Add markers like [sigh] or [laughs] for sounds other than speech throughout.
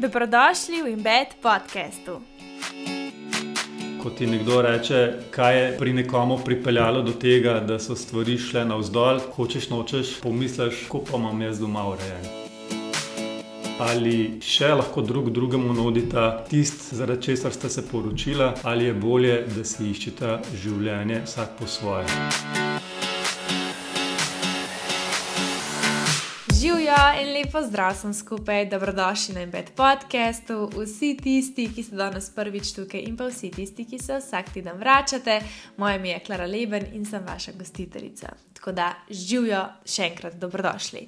Dobrodošli v Embed podkastu. Ko ti nekdo reče, kaj je pri nekomu pripeljalo do tega, da so stvari šle navzdol, hočeš nočeš, pomisliš, kako pa imam jaz doma urejen. Ali še lahko drug drugemu nudita tisto, zaradi česar sta se poročila, ali je bolje, da si iščeta življenje vsak po svoje. Živijo in lepo zdrav sem skupaj, dobrodošli na Embed podkastu, vsi tisti, ki ste danes prvič tukaj in pa vsi tisti, ki se vsak teden vračate. Moje ime je Klara Leben in sem vaša gostiteljica. Tako da živijo še enkrat, dobrodošli.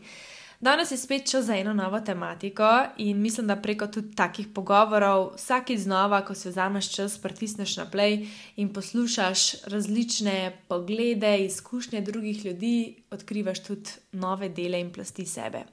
Danes je spet čas za eno novo tematiko in mislim, da preko tudi takih pogovorov, vsakeč znova, ko se vzameš čas, pritisneš na play in poslušaš različne poglede, izkušnje drugih ljudi, odkrivaš tudi nove dele in plasti sebe.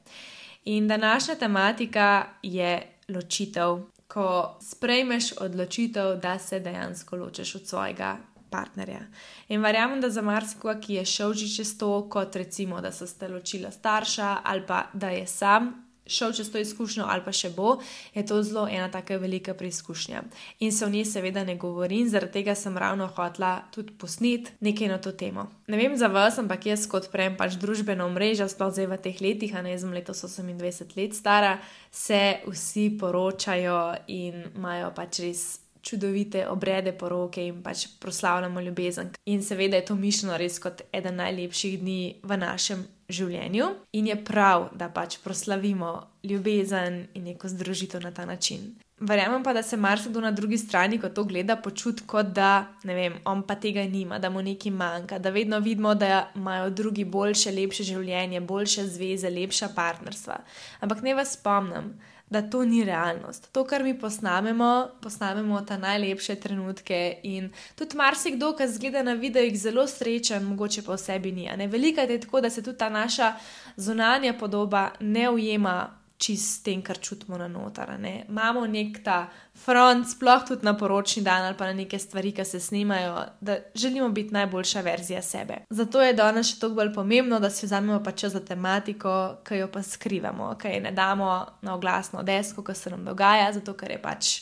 In današnja tematika je ločitev. Ko sprejmeš odločitev, da se dejansko ločiš od svojega partnerja. In verjamem, da za marsikoga, ki je šel že čez to, kot recimo, da so se ločila starša ali pa da je sam. Šel čez to izkušnjo, ali pa še bo, je to zelo ena tako velika preizkušnja. In se o njej seveda ne govori, in zaradi tega sem ravno hotla tudi posneti nekaj na to temo. Ne vem za vas, ampak jaz kot prejem pač družbeno mrežo, sploh zdaj v teh letih, a ne znam letos 28 let stara, se vsi poročajo in imajo pač res čudovite obrede poroke in pač proslavljamo ljubezen. In seveda je to mišljeno res kot eden najlepših dni v našem življenju. In je prav, da pač proslavimo ljubezen in neko združitev na ta način. Verjamem pa, da se marsikdo na drugi strani, ko to gleda, počuti kot da, ne vem, on pa tega nima, da mu nekaj manjka, da vedno vidimo, da imajo drugi boljše, lepše življenje, boljše zveze, lepša partnerstva. Ampak ne vas spomnim, da to ni realnost. To, kar mi posnamemo, posnamemo ta najlepše trenutke. In tudi marsikdo, ki zgleda na videih zelo srečen, mogoče pa v sebi ni. Velika je tako, da se tudi ta naša zunanja podoba ne ujema čist tem, kar čutimo na notar. Ne? Imamo nek ta front, sploh tudi na poročni dan ali pa na neke stvari, ki se snimajo, da želimo biti najboljša verzija sebe. Zato je danes še toliko bolj pomembno, da si vzamemo pa čas za tematiko, ki jo pa skrivamo, ki jo ne damo na oglasno desko, kar se nam dogaja, zato ker je pač.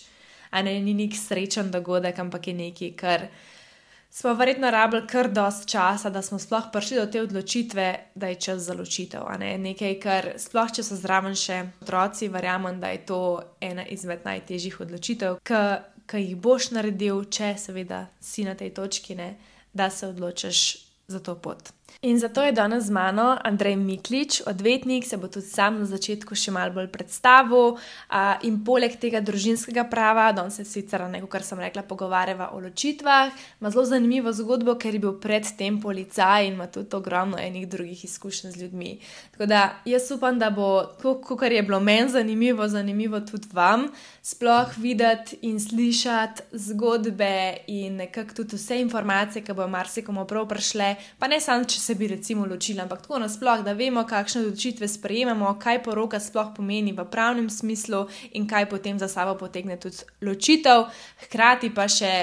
A ne ni nek srečen dogodek, ampak je nekaj, kar smo verjetno rabili kar dost časa, da smo sploh prišli do te odločitve, da je čas za ločitev. Ne? Nekaj, kar sploh, če so zraven še otroci, verjamem, da je to ena izmed najtežjih odločitev, ki jih boš naredil, če seveda si na tej točki, ne? da se odločiš za to pot. In zato je danes z mano Andrej Miklič, odvetnik, se bo tudi sam na začetku še malo bolj predstavil. In poleg tega družinskega prava, danes se sicer, kot sem rekla, pogovarjava o ločitvah, ima zelo zanimivo zgodbo, ker je bil predtem policaj in ima tudi ogromno enih drugih izkušenj z ljudmi. Tako da jaz upam, da bo to, kar je bilo meni zanimivo, zanimivo tudi vam, sploh videti in slišati zgodbe in nekako tudi vse informacije, ki bo marsikomu prav prišle, pa ne samo če se bi recimo ločili, ampak tako nasplošno, da vemo, kakšne odločitve sprejemamo, kaj poroka sploh pomeni v pravnem smislu in kaj potem za sabo potegne tudi ločitev, hkrati pa še.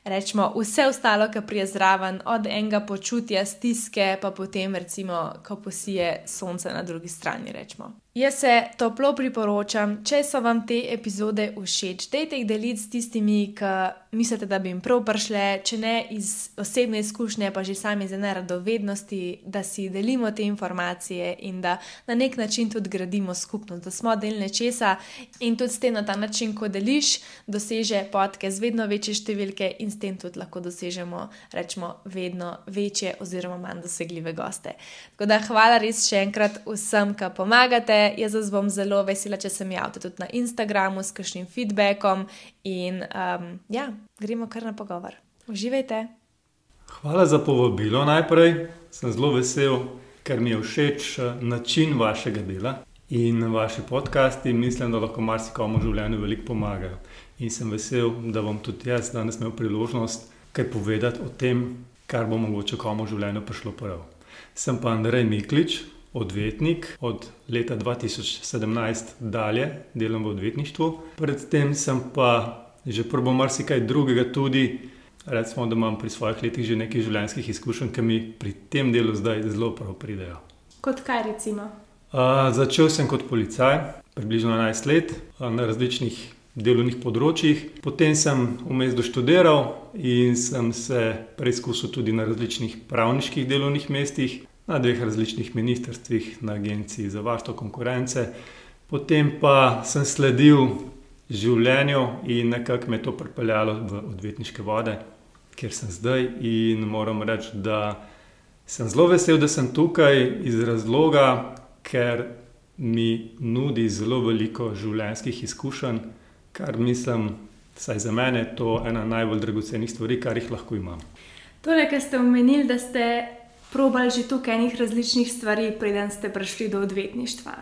Rečemo vse ostalo, kar prije zraven, od enega počutja, stiske, pa potem, recimo, ko posije sonce na drugi strani. Rečemo. Jaz se toplo priporočam, če so vam te epizode všeč, dejte jih deliti s tistimi, ki mislite, da bi jim prav prišle, če ne iz osebne izkušnje, pa že sami iz ene radovednosti, da si delimo te informacije in da na nek način tudi gradimo skupnost, da smo del nečesa in tudi s tem na ta način, ko deliš, doseže podke z vedno večje številke in s tem tudi lahko dosežemo, rečemo, vedno večje oziroma manj dosegljive goste. Tako da hvala res še enkrat vsem, ki pomagate jaz bom zelo vesela, če se mi javite tudi na Instagramu s kakšnim feedbackom. In um, ja, gremo kar na pogovor. Uživajte. Hvala za povabilo najprej. Sem zelo vesel, ker mi je všeč eh, način vašega dela in vaše podcasti. Mislim, da lahko marsikomu v življenju veliko pomagajo. In sem vesel, da bom tudi jaz danes imel priložnost kaj povedati o tem, kar bo mogoče komu v življenju prišlo prav. Sem pa Andrej Miklič, odvetnik od leta 2017 dalje, delam v odvetništvu. Predtem sem pa že prvo marsikaj drugega tudi. Recimo, da imam pri svojih letih že nekaj življenjskih izkušenj, ki mi pri tem delu zdaj zelo prav pridejo. Kot kaj recimo? Uh, začel sem kot policaj, približno 11 let, na različnih delovnih področjih. Potem sem vmes doštudiral in sem se preizkusil tudi na različnih pravniških delovnih mestih, na dveh različnih ministrstvih, na Agenciji za varstvo konkurence. Potem pa sem sledil življenju in nekako me je to pripeljalo v odvetniške vode, kjer sem zdaj. In moram reči, da sem zelo vesel, da sem tukaj iz razloga, ker mi nudi zelo veliko življenjskih izkušenj, kar mislim, saj za mene je to ena najbolj dragocenih stvari, kar jih lahko imam. Torej, ker ste omenili, da ste probali že tukaj enih različnih stvari, preden ste prišli do odvetništva.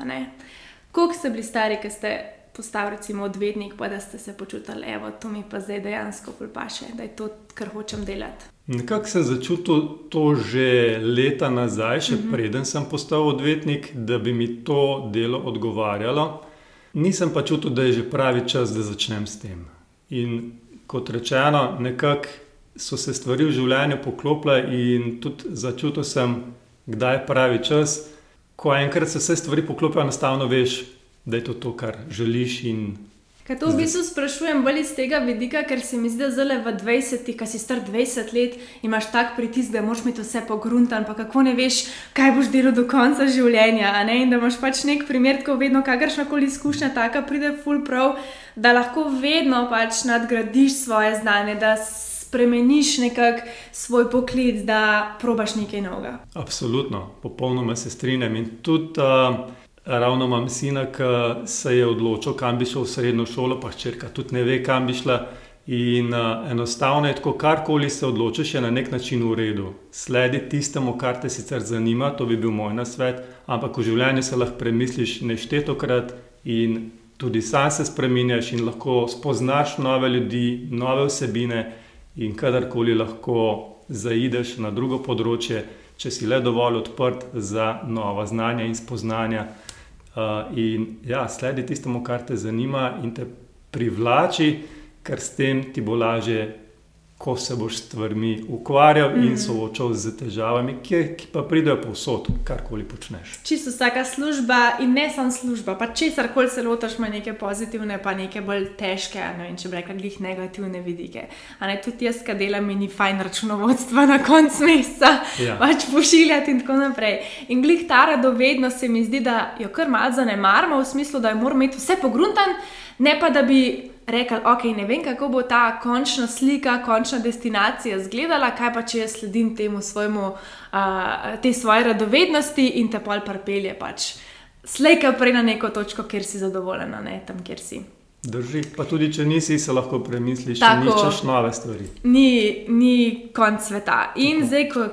Koliko ste bili stari, ko ste postali recimo odvetnik, pa da ste se počutili, da to mi pa zdaj dejansko pripaše, da je to, kar hočem delati. Nekako sem začutil to že leta nazaj, še uh mhm. -huh. preden sem postal odvetnik, da bi mi to delo odgovarjalo. Nisem pa čutil, da je že pravi čas, da začnem s tem. In kot rečeno, nekako so se stvari v življenju poklopile, in tudi začutil sem, kdaj je pravi čas. Ko enkrat se vse stvari poklopijo, enostavno veš, da je to to, kar želiš. Kaj to v bistvu sprašujem bolj iz tega vidika, ker se mi zdi, da zelo v 20, ki si star 20 let, imaš tak pritisk, da moraš imeti vse pogruntan, pa kako ne veš, kaj boš delal do konca življenja. In da imaš pač nek primer, ko vedno kakršna koli izkušnja taka pride full prav, da lahko vedno pač nadgradiš svoje znanje, da spremeniš nekako svoj poklic, da probaš nekaj novega. Absolutno, popolnoma se strinjam. In tudi uh, ravno imam sina, ki se je odločil, kam bi šel v srednjo šolo, pa črka tudi ne ve, kam bi šla. In uh, enostavno je tako, karkoli se odločiš, je na nek način v redu. Sledi tistemu, kar te sicer zanima, to bi bil moj nasvet, ampak v življenju se lahko premisliš neštetokrat in tudi sam se spremenjaš in lahko spoznaš nove ljudi, nove vsebine in kadarkoli lahko zaideš na drugo področje, če si le dovolj odprt za nova znanja in spoznanja. Uh, in ja, sledi tistemu, kar te zanima in te privlači, ker s tem ti bo lažje ko se boš s stvarmi ukvarjal mm. in mhm. soočal z težavami, ki, ki pa pridejo povsod, karkoli počneš. Čisto vsaka služba in ne samo služba, pa česar koli se lotaš, ima neke pozitivne, pa neke bolj težke, ne vem, če bi rekla, glih negativne vidike. A ne tudi jaz, ki delam, mi ni fajn računovodstva na koncu meseca, ja. pač pošiljati in tako naprej. In glih ta radovednost se mi zdi, da jo kar malo zanemarimo, v smislu, da jo moramo imeti vse pogruntan, ne pa da bi rekli, ok, ne vem, kako bo ta končna slika, končna destinacija izgledala, kaj pa če jaz sledim temu svojemu, uh, te svoje radovednosti in te pol pripelje pač. Slejka prej na neko točko, kjer si zadovoljen, ne tam, kjer si. Drži, pa tudi če nisi, se lahko premisliš, da iščeš nove stvari. Ni, ni konc sveta. In Tako. zdaj, ko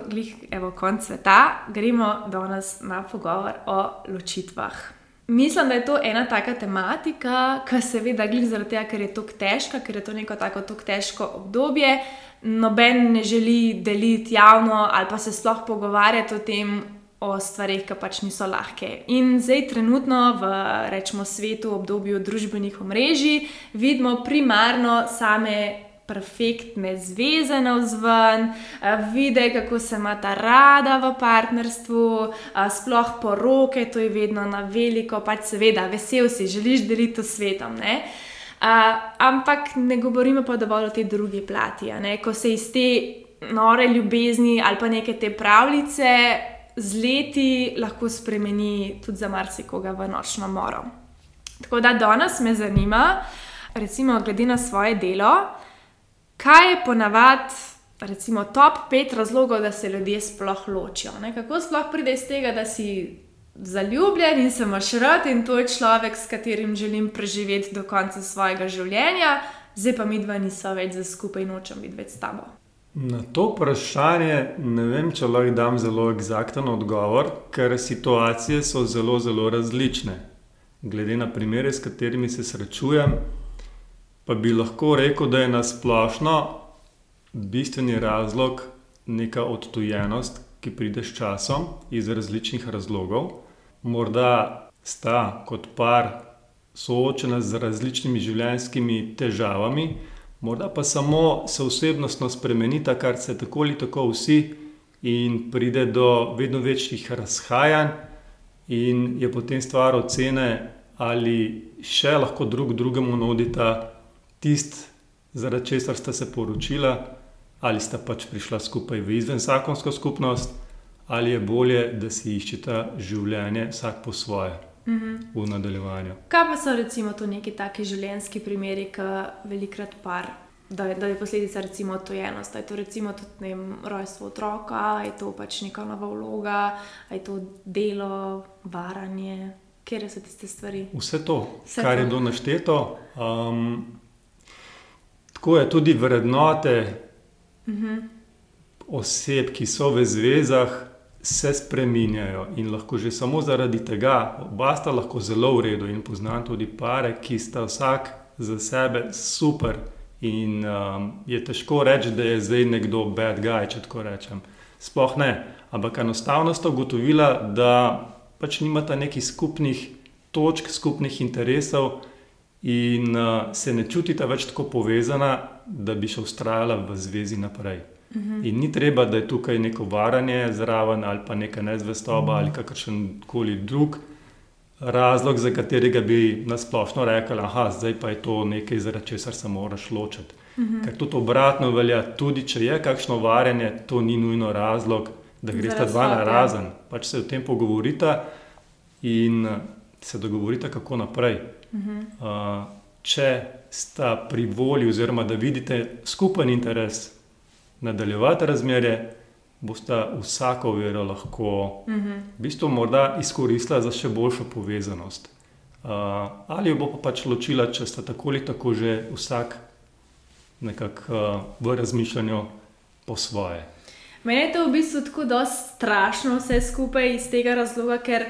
je konc sveta, gremo danes na pogovor o ločitvah. Mislim, da je to ena taka tematika, ki se veda glih zaradi tega, ker je tako težka, ker je to neko tako težko obdobje. Noben ne želi deliti javno ali pa se sploh pogovarjati o tem, o stvarih, ki pač niso lahke. In zdaj, trenutno v rečemo, svetu, obdobju družbenih omrežij, vidimo primarno same perfektne zveze na vzven, vidi, kako se ima ta rada v partnerstvu, sploh poroke, to je vedno na veliko, pač seveda, vesel si, želiš deliti s svetom. Ne? Ampak ne govorimo pa dovolj o tej drugi plati, ko se iz te nore ljubezni ali pa neke te pravljice z leti lahko spremeni tudi za marsikoga v nočno moro. Tako da danes me zanima, recimo, glede na svoje delo, kaj je ponavadi, recimo, top pet razlogov, da se ljudje sploh ločijo. Ne? Kako sploh pride iz tega, da si zaljubljen in se imaš rad in to je človek, s katerim želim preživeti do konca svojega življenja, zdaj pa mi dva nisva več za skupaj in nočem biti več s tabo. Na to vprašanje ne vem, če lahko dam zelo eksakten odgovor, ker situacije so zelo, zelo različne. Glede na primere, s katerimi se srečujem, pa bi lahko rekel, da je na splošno bistveni razlog neka odtujenost, ki pride s časom iz različnih razlogov. Morda sta kot par soočena z različnimi življenjskimi težavami, morda pa samo se osebnostno spremenita, kar se tako ali tako vsi, in pride do vedno večjih razhajanj. in je potem stvar ocene, ali še lahko drug drugemu nudita tisto, zaradi česar sta se poročila, ali sta pač prišla skupaj v izvenzakonsko skupnost, ali je bolje, da si iščeta življenje vsak po svoje. V nadaljevanju. Kaj pa so recimo to neki taki življenjski primeri, ki velikrat par, da da je posledica recimo odtojenost, da je to recimo tudi ne vem, rojstvo otroka, je to pač neka nova vloga, je to delo, varanje, kje so tiste stvari. Vse to, Vse kar to. je bilo našteto. Um, tako je tudi vrednote oseb, ki so v zvezah, se spreminjajo in lahko že samo zaradi tega, oba sta lahko zelo v redu. In poznam tudi pare, ki sta vsak za sebe super. In um, je težko reči, da je zdaj nekdo bad guy, če tako rečem. Sploh ne. Ampak enostavno sta ugotovila, da pač nimata nekih skupnih točk, skupnih interesov, in uh, se ne čutita več tako povezana, da bi še ustrajala v zvezi naprej. In ni treba, da je tukaj neko varanje zraven ali pa neka nezvestoba ali kakršen koli drug razlog, za katerega bi nasplošno rekli, da zdaj pa je to nekaj, zaradi česar se moraš ločiti. Ker tudi obratno velja, tudi če je kakšno varjanje, to ni nujno razlog, da greš ta dva na svape. razen. Pač se o tem pogovorita in uh, se dogovorita, kako naprej. Uh, če sta pri volji, oziroma da vidite skupen interes nadaljevati razmerje, bosta vsako vero lahko v bistvu morda izkoristila za še boljšo povezanost. Uh, ali jo bo pa pač ločila, če sta tako ali tako že vsak nekako uh, v razmišljanju po svoje. Meni je to v bistvu tako dosti strašno vse skupaj iz tega razloga, ker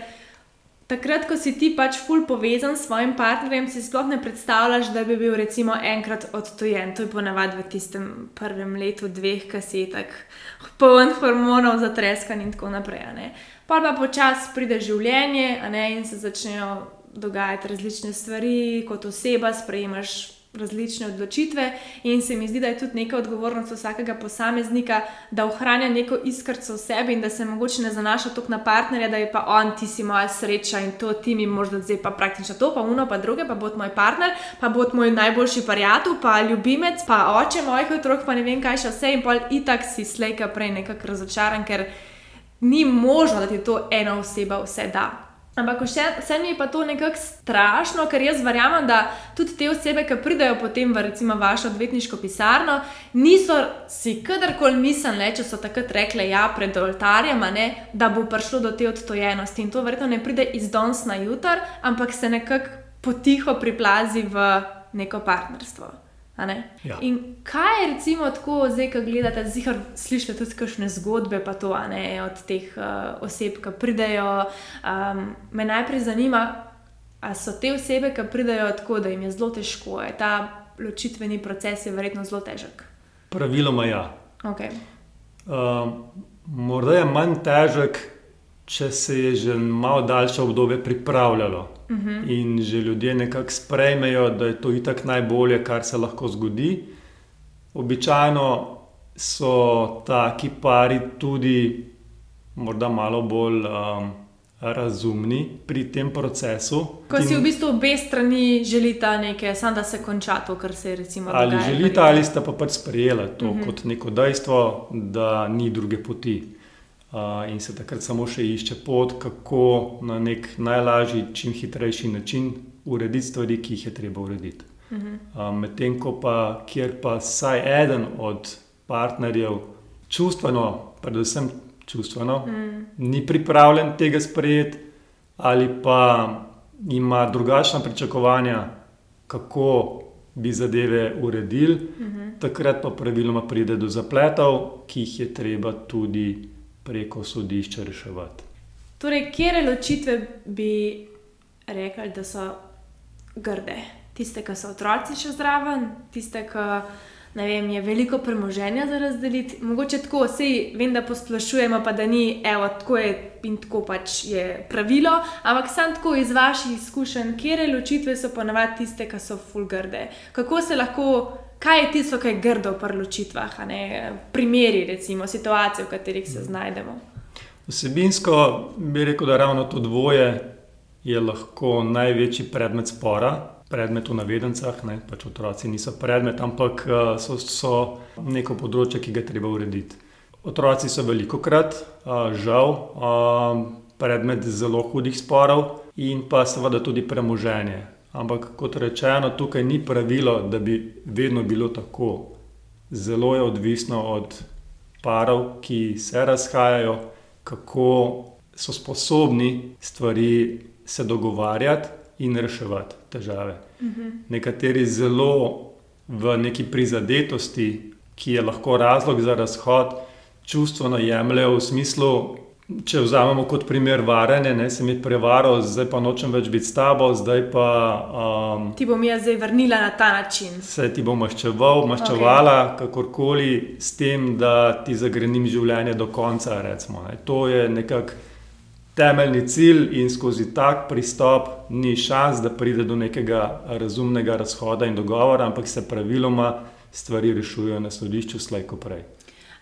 takrat, ko si ti pač ful povezan s svojim partnerjem, si sploh ne predstavljaš, da bi bil recimo enkrat odtojen. To je ponavadi v tistem prvem letu, dveh, ki si tako poln hormonov, zatreskan in tako naprej. Pa pa počasi pride življenje ne, in se začnejo dogajati različne stvari, kot oseba sprejemaš različne odločitve, in se mi zdi, da je tudi neka odgovornost vsakega posameznika, da ohranja neko iskrco v sebi in da se mogoče ne zanaša toliko na partnerja, da je pa on, ti si moja sreča in to ti mi možno zdaj pa praktično to, pa uno, pa druge, pa bo moj partner, pa bo moj najboljši prijatelj, pa ljubimec, pa oče mojih otrok, pa ne vem kaj še vse in pol itak si slejka prej nekako razočaran, ker ni možno, da ti to ena oseba vse da. Ampak vse, vse mi je pa to nekako strašno, ker jaz verjamem, da tudi te osebe, ki pridejo potem v recimo vašo odvetniško pisarno, niso si kadarkoli mislili, če so takrat rekli ja pred oltarjem, ne, da bo prišlo do te odtojenosti. In to verjetno ne pride iz danes na jutr, ampak se nekako potiho priplazi v neko partnerstvo. Ja. In kaj je recimo tako, zdaj, ko gledate, zihar slišite tudi kakšne zgodbe, pa to, ne, od teh uh, oseb, ki pridejo. Um, me najprej zanima, ali so te osebe, ki pridejo tako, da jim je zelo težko, je ta ločitveni proces je verjetno zelo težek. Praviloma ja. Okay. Uh, morda je manj težek, če se je že malo daljše obdobje pripravljalo uh -huh. in že ljudje nekako sprejmejo, da je to itak najbolje, kar se lahko zgodi. Običajno so taki pari tudi morda malo bolj um, razumni pri tem procesu. Ko si v bistvu obe strani želita nekaj, samo da se konča to, kar se je recimo Ali dogajalo. želite, ali sta pa pač sprejela to uh -huh. kot neko dejstvo, da ni druge poti. Uh, in se takrat samo še išče pot, kako na nek najlažji, čim hitrejši način urediti stvari, ki jih je treba urediti. Uh -huh. uh, Medtem ko pa, kjer pa vsaj eden od partnerjev čustveno, predvsem čustveno, mm. ni pripravljen tega sprejeti, ali pa ima drugačna pričakovanja, kako bi zadeve uredili, mm -hmm. takrat pa praviloma pride do zapletov, ki jih je treba tudi preko sodišča reševati. Torej, kje ločitve bi rekli, da so grde? Tiste, ki so otroci še zraven, tiste, ki vem, je veliko premoženja za razdeliti. Mogoče tako, vse vem, da posplošujemo, pa da ni, evo, tako je in tako pač je pravilo, ampak sam tako iz vaših izkušenj, kje ločitve so ponavadi tiste, ki so full grde. Kako se lahko. Kaj je tisto, kar je grdo pri ločitvah, a ne primeri, recimo situacije, v katerih se znajdemo? Vsebinsko bi rekel, da ravno to dvoje je lahko največji predmet spora. Predmet v navedencah, ne, pač otroci niso predmet, ampak eh, so, so neko področje, ki ga treba urediti. Otroci so veliko krat, eh, žal, eh, predmet zelo hudih sporov in pa seveda tudi premoženje. Ampak kot rečeno, tukaj ni pravilo, da bi vedno bilo tako. Zelo je odvisno od parov, ki se razhajajo, kako so sposobni stvari se dogovarjati in reševati težave. Mhm. Nekateri zelo v neki prizadetosti, ki je lahko razlog za razhod, čustveno jemljajo v smislu, če vzamemo kot primer varene, ne se mi prevaro, zdaj pa nočem več biti s tabo, zdaj pa. Um, ti bom jaz zdaj vrnila na ta način. Se ti bom maščeval, maščevala, okay. kakorkoli, s tem, da ti zagrenim življenje do konca. Recimo, ne. To je nekako temeljni cilj, in skozi tak pristop ni šans, da pride do nekega razumnega razhoda in dogovora, ampak se praviloma stvari rešujejo na sodišču, slajko prej.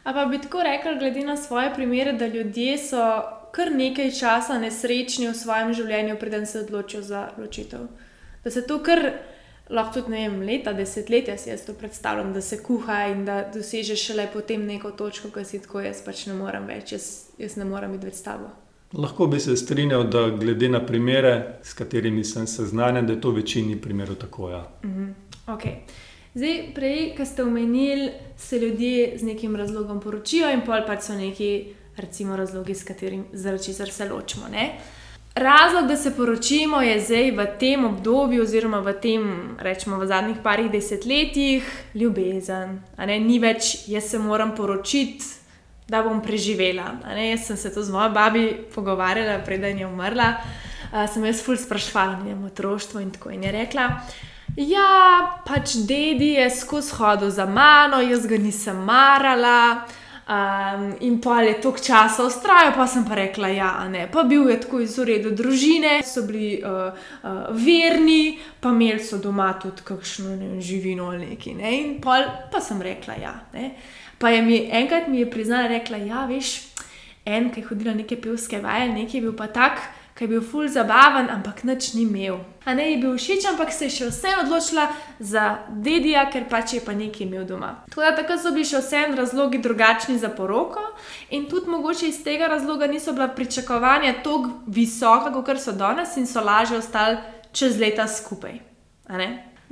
Ampak bi tako rekel, glede na svoje primere, da ljudje so kar nekaj časa nesrečni v svojem življenju, preden se odločijo za ločitev. Da se to kar lahko tudi ne vem, leta, desetletja si jaz to predstavljam, da se kuha in da dosežeš šele potem neko točko, ki si tako jaz pač ne morem več, jaz, jaz ne morem biti več s tabo. Lahko bi se strinjal, da glede na primere, s katerimi sem seznanjen, da je to v večini primerov tako. Ja. Mm -hmm. okay. Zdaj, prej, ki ste omenili, se ljudje z nekim razlogom poročijo, in pol pač so neki, recimo, razlogi, zaradi česar se ločimo. Ne? Razlog, da se poročimo, je zdaj v tem obdobju, oziroma v tem, rečemo, v zadnjih parih desetletjih, ljubezen. Ni več, jaz se moram poročiti, da bom preživela. Jaz sem se to z mojo babi pogovarjala, preden je umrla. Uh, sem jaz ful sprašvala, ne vem, otroštvo in tako. In je rekla, Ja, pač dedi je skozi hodil za mano, jaz ga nisem marala. Um, in pa je toliko časa ustrajal, pa sem pa rekla, ja, ne. Pa bil je tako iz ureda družine, so bili uh, uh, verni, pa imeli so doma tudi kakšno ne, živino ali nekaj. Ne. In pa, pa sem rekla, ja. Ne. Pa je mi enkrat mi je priznala, rekla, ja, veš, en, ki je hodila neke pevske vaje, nekaj je bil pa tak ki je bil ful zabaven, ampak nič ni imel. A ne je bil všeč, ampak se je še vse odločila za dedija, ker pač je pa nekaj imel doma. Tako da tako so bili še vsem razlogi drugačni za poroko, in tudi mogoče iz tega razloga niso bila pričakovanja tako visoka, kot so danes, in so lažje ostali čez leta skupaj.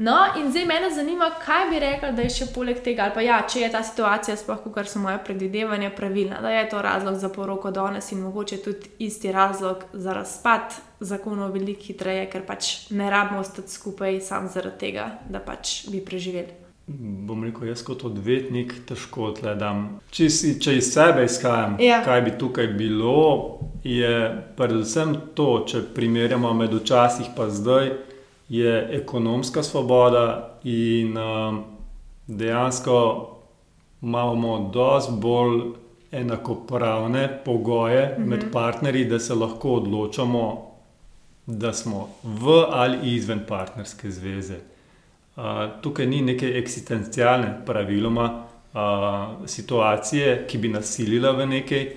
No, in zdaj me zanima, kaj bi rekel, da je še poleg tega, ali pa ja, če je ta situacija, sploh kar so moje predvidevanja, pravilna, da je to razlog za poroko danes in mogoče tudi isti razlog za razpad zakonov veliko hitreje, ker pač ne rabimo ostati skupaj samo zaradi tega, da pač bi preživeli. Bom rekel, jaz kot odvetnik težko odgledam. Če, si, če iz sebe izhajam, ja. kaj bi tukaj bilo, je predvsem to, če primerjamo med včasih in zdaj je ekonomska svoboda in um, dejansko imamo dosti bolj enakopravne pogoje mm -hmm. med partnerji, da se lahko odločamo, da smo v ali izven partnerske zveze. Uh, tukaj ni neke eksistencialne, praviloma, uh, situacije, ki bi nasilila v nekaj,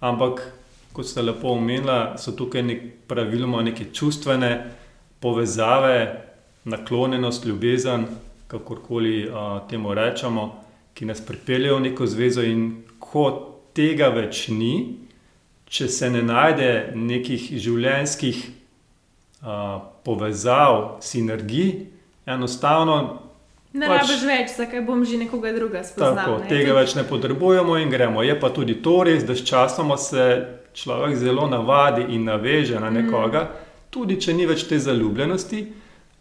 ampak kot ste lepo omenili, so tukaj nek, praviloma neke čustvene povezave, naklonjenost, ljubezen, kakorkoli uh, temu rečemo, ki nas pripeljejo v neko zvezo, in ko tega več ni, če se ne najde nekih življenjskih uh, povezav, sinergij, enostavno. Ne pač, rabiš več, zakaj bom že nekoga drugega spoznal. Tako, ne? Tega več ne potrebujemo in gremo. Je pa tudi to res, da sčasoma se človek zelo navadi in naveže na nekoga. Mm tudi če ni več te zaljubljenosti,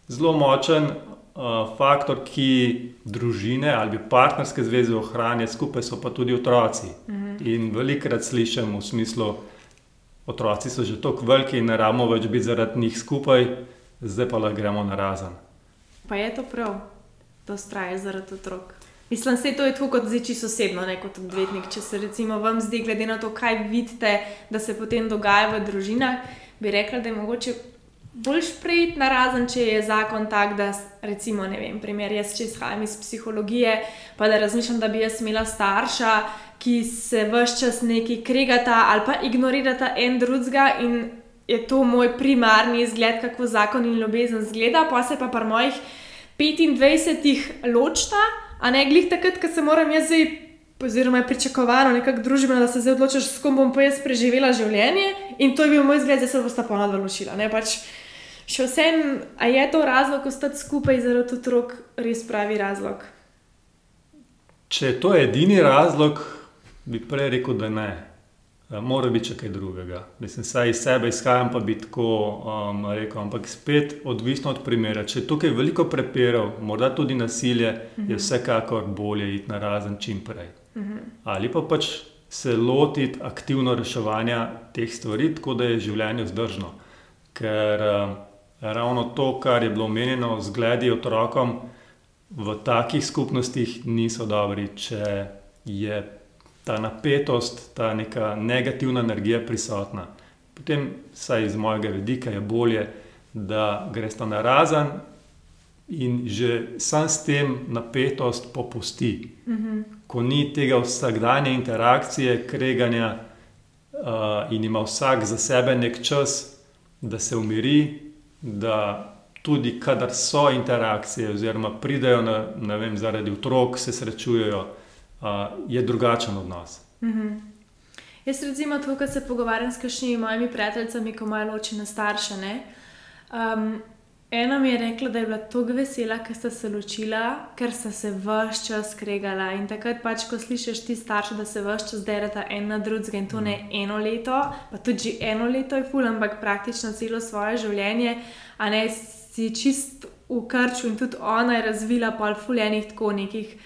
zelo močen uh, faktor, ki družine ali partnerske zveze ohranja skupaj, so pa tudi otroci. Mhm. In velikrat slišim v smislu, otroci so že tako veliki in ne rabimo več biti zaradi njih skupaj, zdaj pa lahko gremo na razen. Pa je to prav, da ustraje zaradi otrok. Mislim, da je to tako kot zdaj čisto osebno, ne kot odvetnik. Če se recimo vam zdi, glede na to, kaj vidite, da se potem dogaja v družinah, bi rekla, da je mogoče bolj sprejeti na razen, če je zakon tak, da recimo, ne vem, primer, jaz če izhajam iz psihologije, pa da razmišljam, da bi jaz imela starša, ki se vse čas neki kregata ali pa ignorirata en drugega in je to moj primarni izgled, kako zakon in ljubezen zgleda, pa se pa pri mojih 25-ih ločta, a ne glih takrat, ko se moram jaz zdaj, oziroma je pričakovano nekako družbeno, da se zdaj odločiš, s kom bom pa jaz preživela življenje in to je bil moj izgled, da se bosta ponovno odločila. Ne pač. Še vsem, a je to razlog, ostati skupaj zaradi otrok, res pravi razlog? Če je to edini razlog, bi prej rekel, da ne. Eh, mora biti še kaj drugega. Mislim, saj iz sebe izhajam, pa bi tako um, rekel. Ampak spet odvisno od primera. Če je tukaj veliko prepirov, morda tudi nasilje, -huh. je mhm. vsekakor bolje iti na razen čim prej. Uh mhm. -huh. Ali pa pač se lotiti aktivno reševanja teh stvari, tako da je življenje vzdržno. Ker um, ravno to, kar je bilo omenjeno, zgledi otrokom v takih skupnostih niso dobri, če je ta napetost, ta neka negativna energija prisotna. Potem, vsaj iz mojega vidika, je bolje, da greš na razen in že sam s tem napetost popusti. Mm -hmm. Ko ni tega vsakdanje interakcije, kreganja uh, in ima vsak za sebe nek čas, da se umiri, da tudi kadar so interakcije, oziroma pridejo na, vem, zaradi otrok, se srečujejo je drugačen od nas. Mm -hmm. Jaz, recimo, to, kar se pogovarjam s kakšnimi mojimi prijatelji, ko imajo ločene starše. Um, ena mi je rekla, da je bila tako vesela, ker sta se ločila, ker sta se vse čas kregala. In takrat, pač, ko slišiš ti starši, da se vse čas dereta en na drugega in to ne mhm. eno leto, pa tudi eno leto je ful, ampak praktično celo svoje življenje, a ne si čist v krču in tudi ona je razvila pa fuljenih tako nekih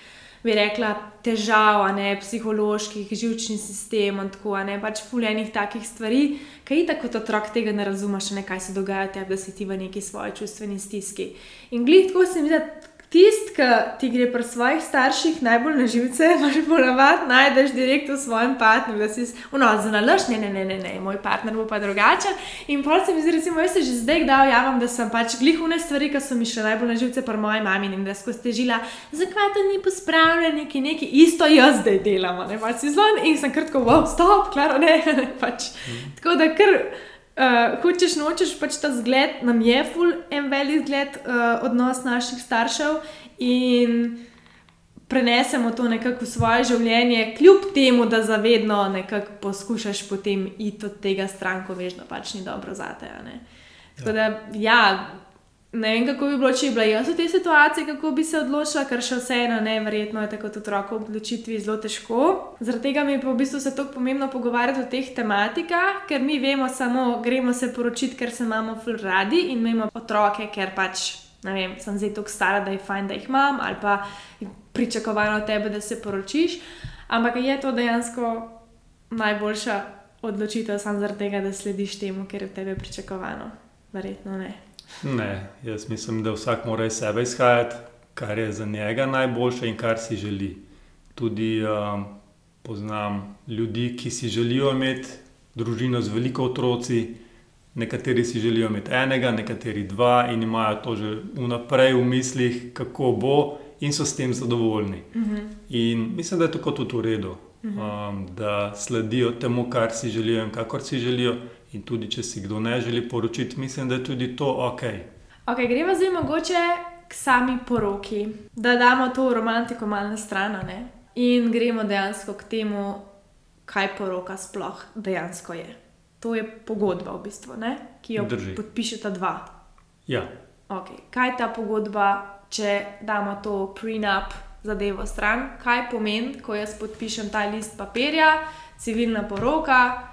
bi rekla, težav, ne psiholoških, žilčni sistem in tako naprej, pač fuljenih takih stvari, ki jih tako otrok tega ne razumeš, ne kaj se dogaja, te, da si ti v neki svoji čustveni stiski. In glej, tako se mi zdi, Tisti, ki ti gre pri svojih starših najbolj na živce, [laughs] imaš ponavadi najdeš direkt v svojem partnerju, da si unozen, laž, ne, ne, ne, ne, ne, moj partner bo pa drugačen. In pa se mi zdi, recimo, jaz se že zdaj dal javim, da sem pač glihune stvari, ki so mi še najbolj na živce pri moji mami in da skozi težila, zakaj to ni pospravljeno, neki, neki, isto jaz zdaj delamo, ne, pač si zvon in sem kratko, wow, stop, klaro, ne, [laughs] pač. Mm. Tako da kar uh, hočeš, nočeš pač ta zgled, nam je ful en velik zgled uh, odnos naših staršev in prenesemo to nekako v svoje življenje, kljub temu, da zavedno nekako poskušaš potem iti od tega stran, ko veš, da pač ni dobro za te. Tako da, ja, Ne vem, kako bi bilo, če bi bila jaz v tej situaciji, kako bi se odločila, ker še vseeno, nevrjetno je tako otroku odločitvi zelo težko. Zaradi tega mi je pa v bistvu se tako pomembno pogovarjati o teh tematikah, ker mi vemo samo, gremo se poročiti, ker se imamo ful radi in imamo otroke, ker pač, ne vem, sem zdaj tako stara, da je fajn, da jih imam, ali pa pričakovano od tebe, da se poročiš. Ampak je to dejansko najboljša odločitev, samo zaradi tega, da slediš temu, ker je od tebe pričakovano. Verjetno ne. Ne, jaz mislim, da vsak mora iz sebe izhajati, kar je za njega najboljše in kar si želi. Tudi um, poznam ljudi, ki si želijo imeti družino z veliko otroci, nekateri si želijo imeti enega, nekateri dva in imajo to že vnaprej v mislih, kako bo, in so s tem zadovoljni. Uh mhm. -huh. In mislim, da je tako tudi v redu, uh mhm. -huh. um, da sledijo temu, kar si želijo in kakor si želijo. In tudi, če si kdo ne želi poročiti, mislim, da je tudi to ok. Ok, gremo zdaj mogoče k sami poroki, da damo to romantiko malo na stran. In gremo dejansko k temu, kaj poroka sploh dejansko je. To je pogodba, v bistvu, ne? ki jo Drži. podpišeta dva. Ja. Okay. Kaj ta pogodba, če damo to prenup zadevo stran? Kaj pomeni, ko jaz podpišem ta list papirja, civilna poroka,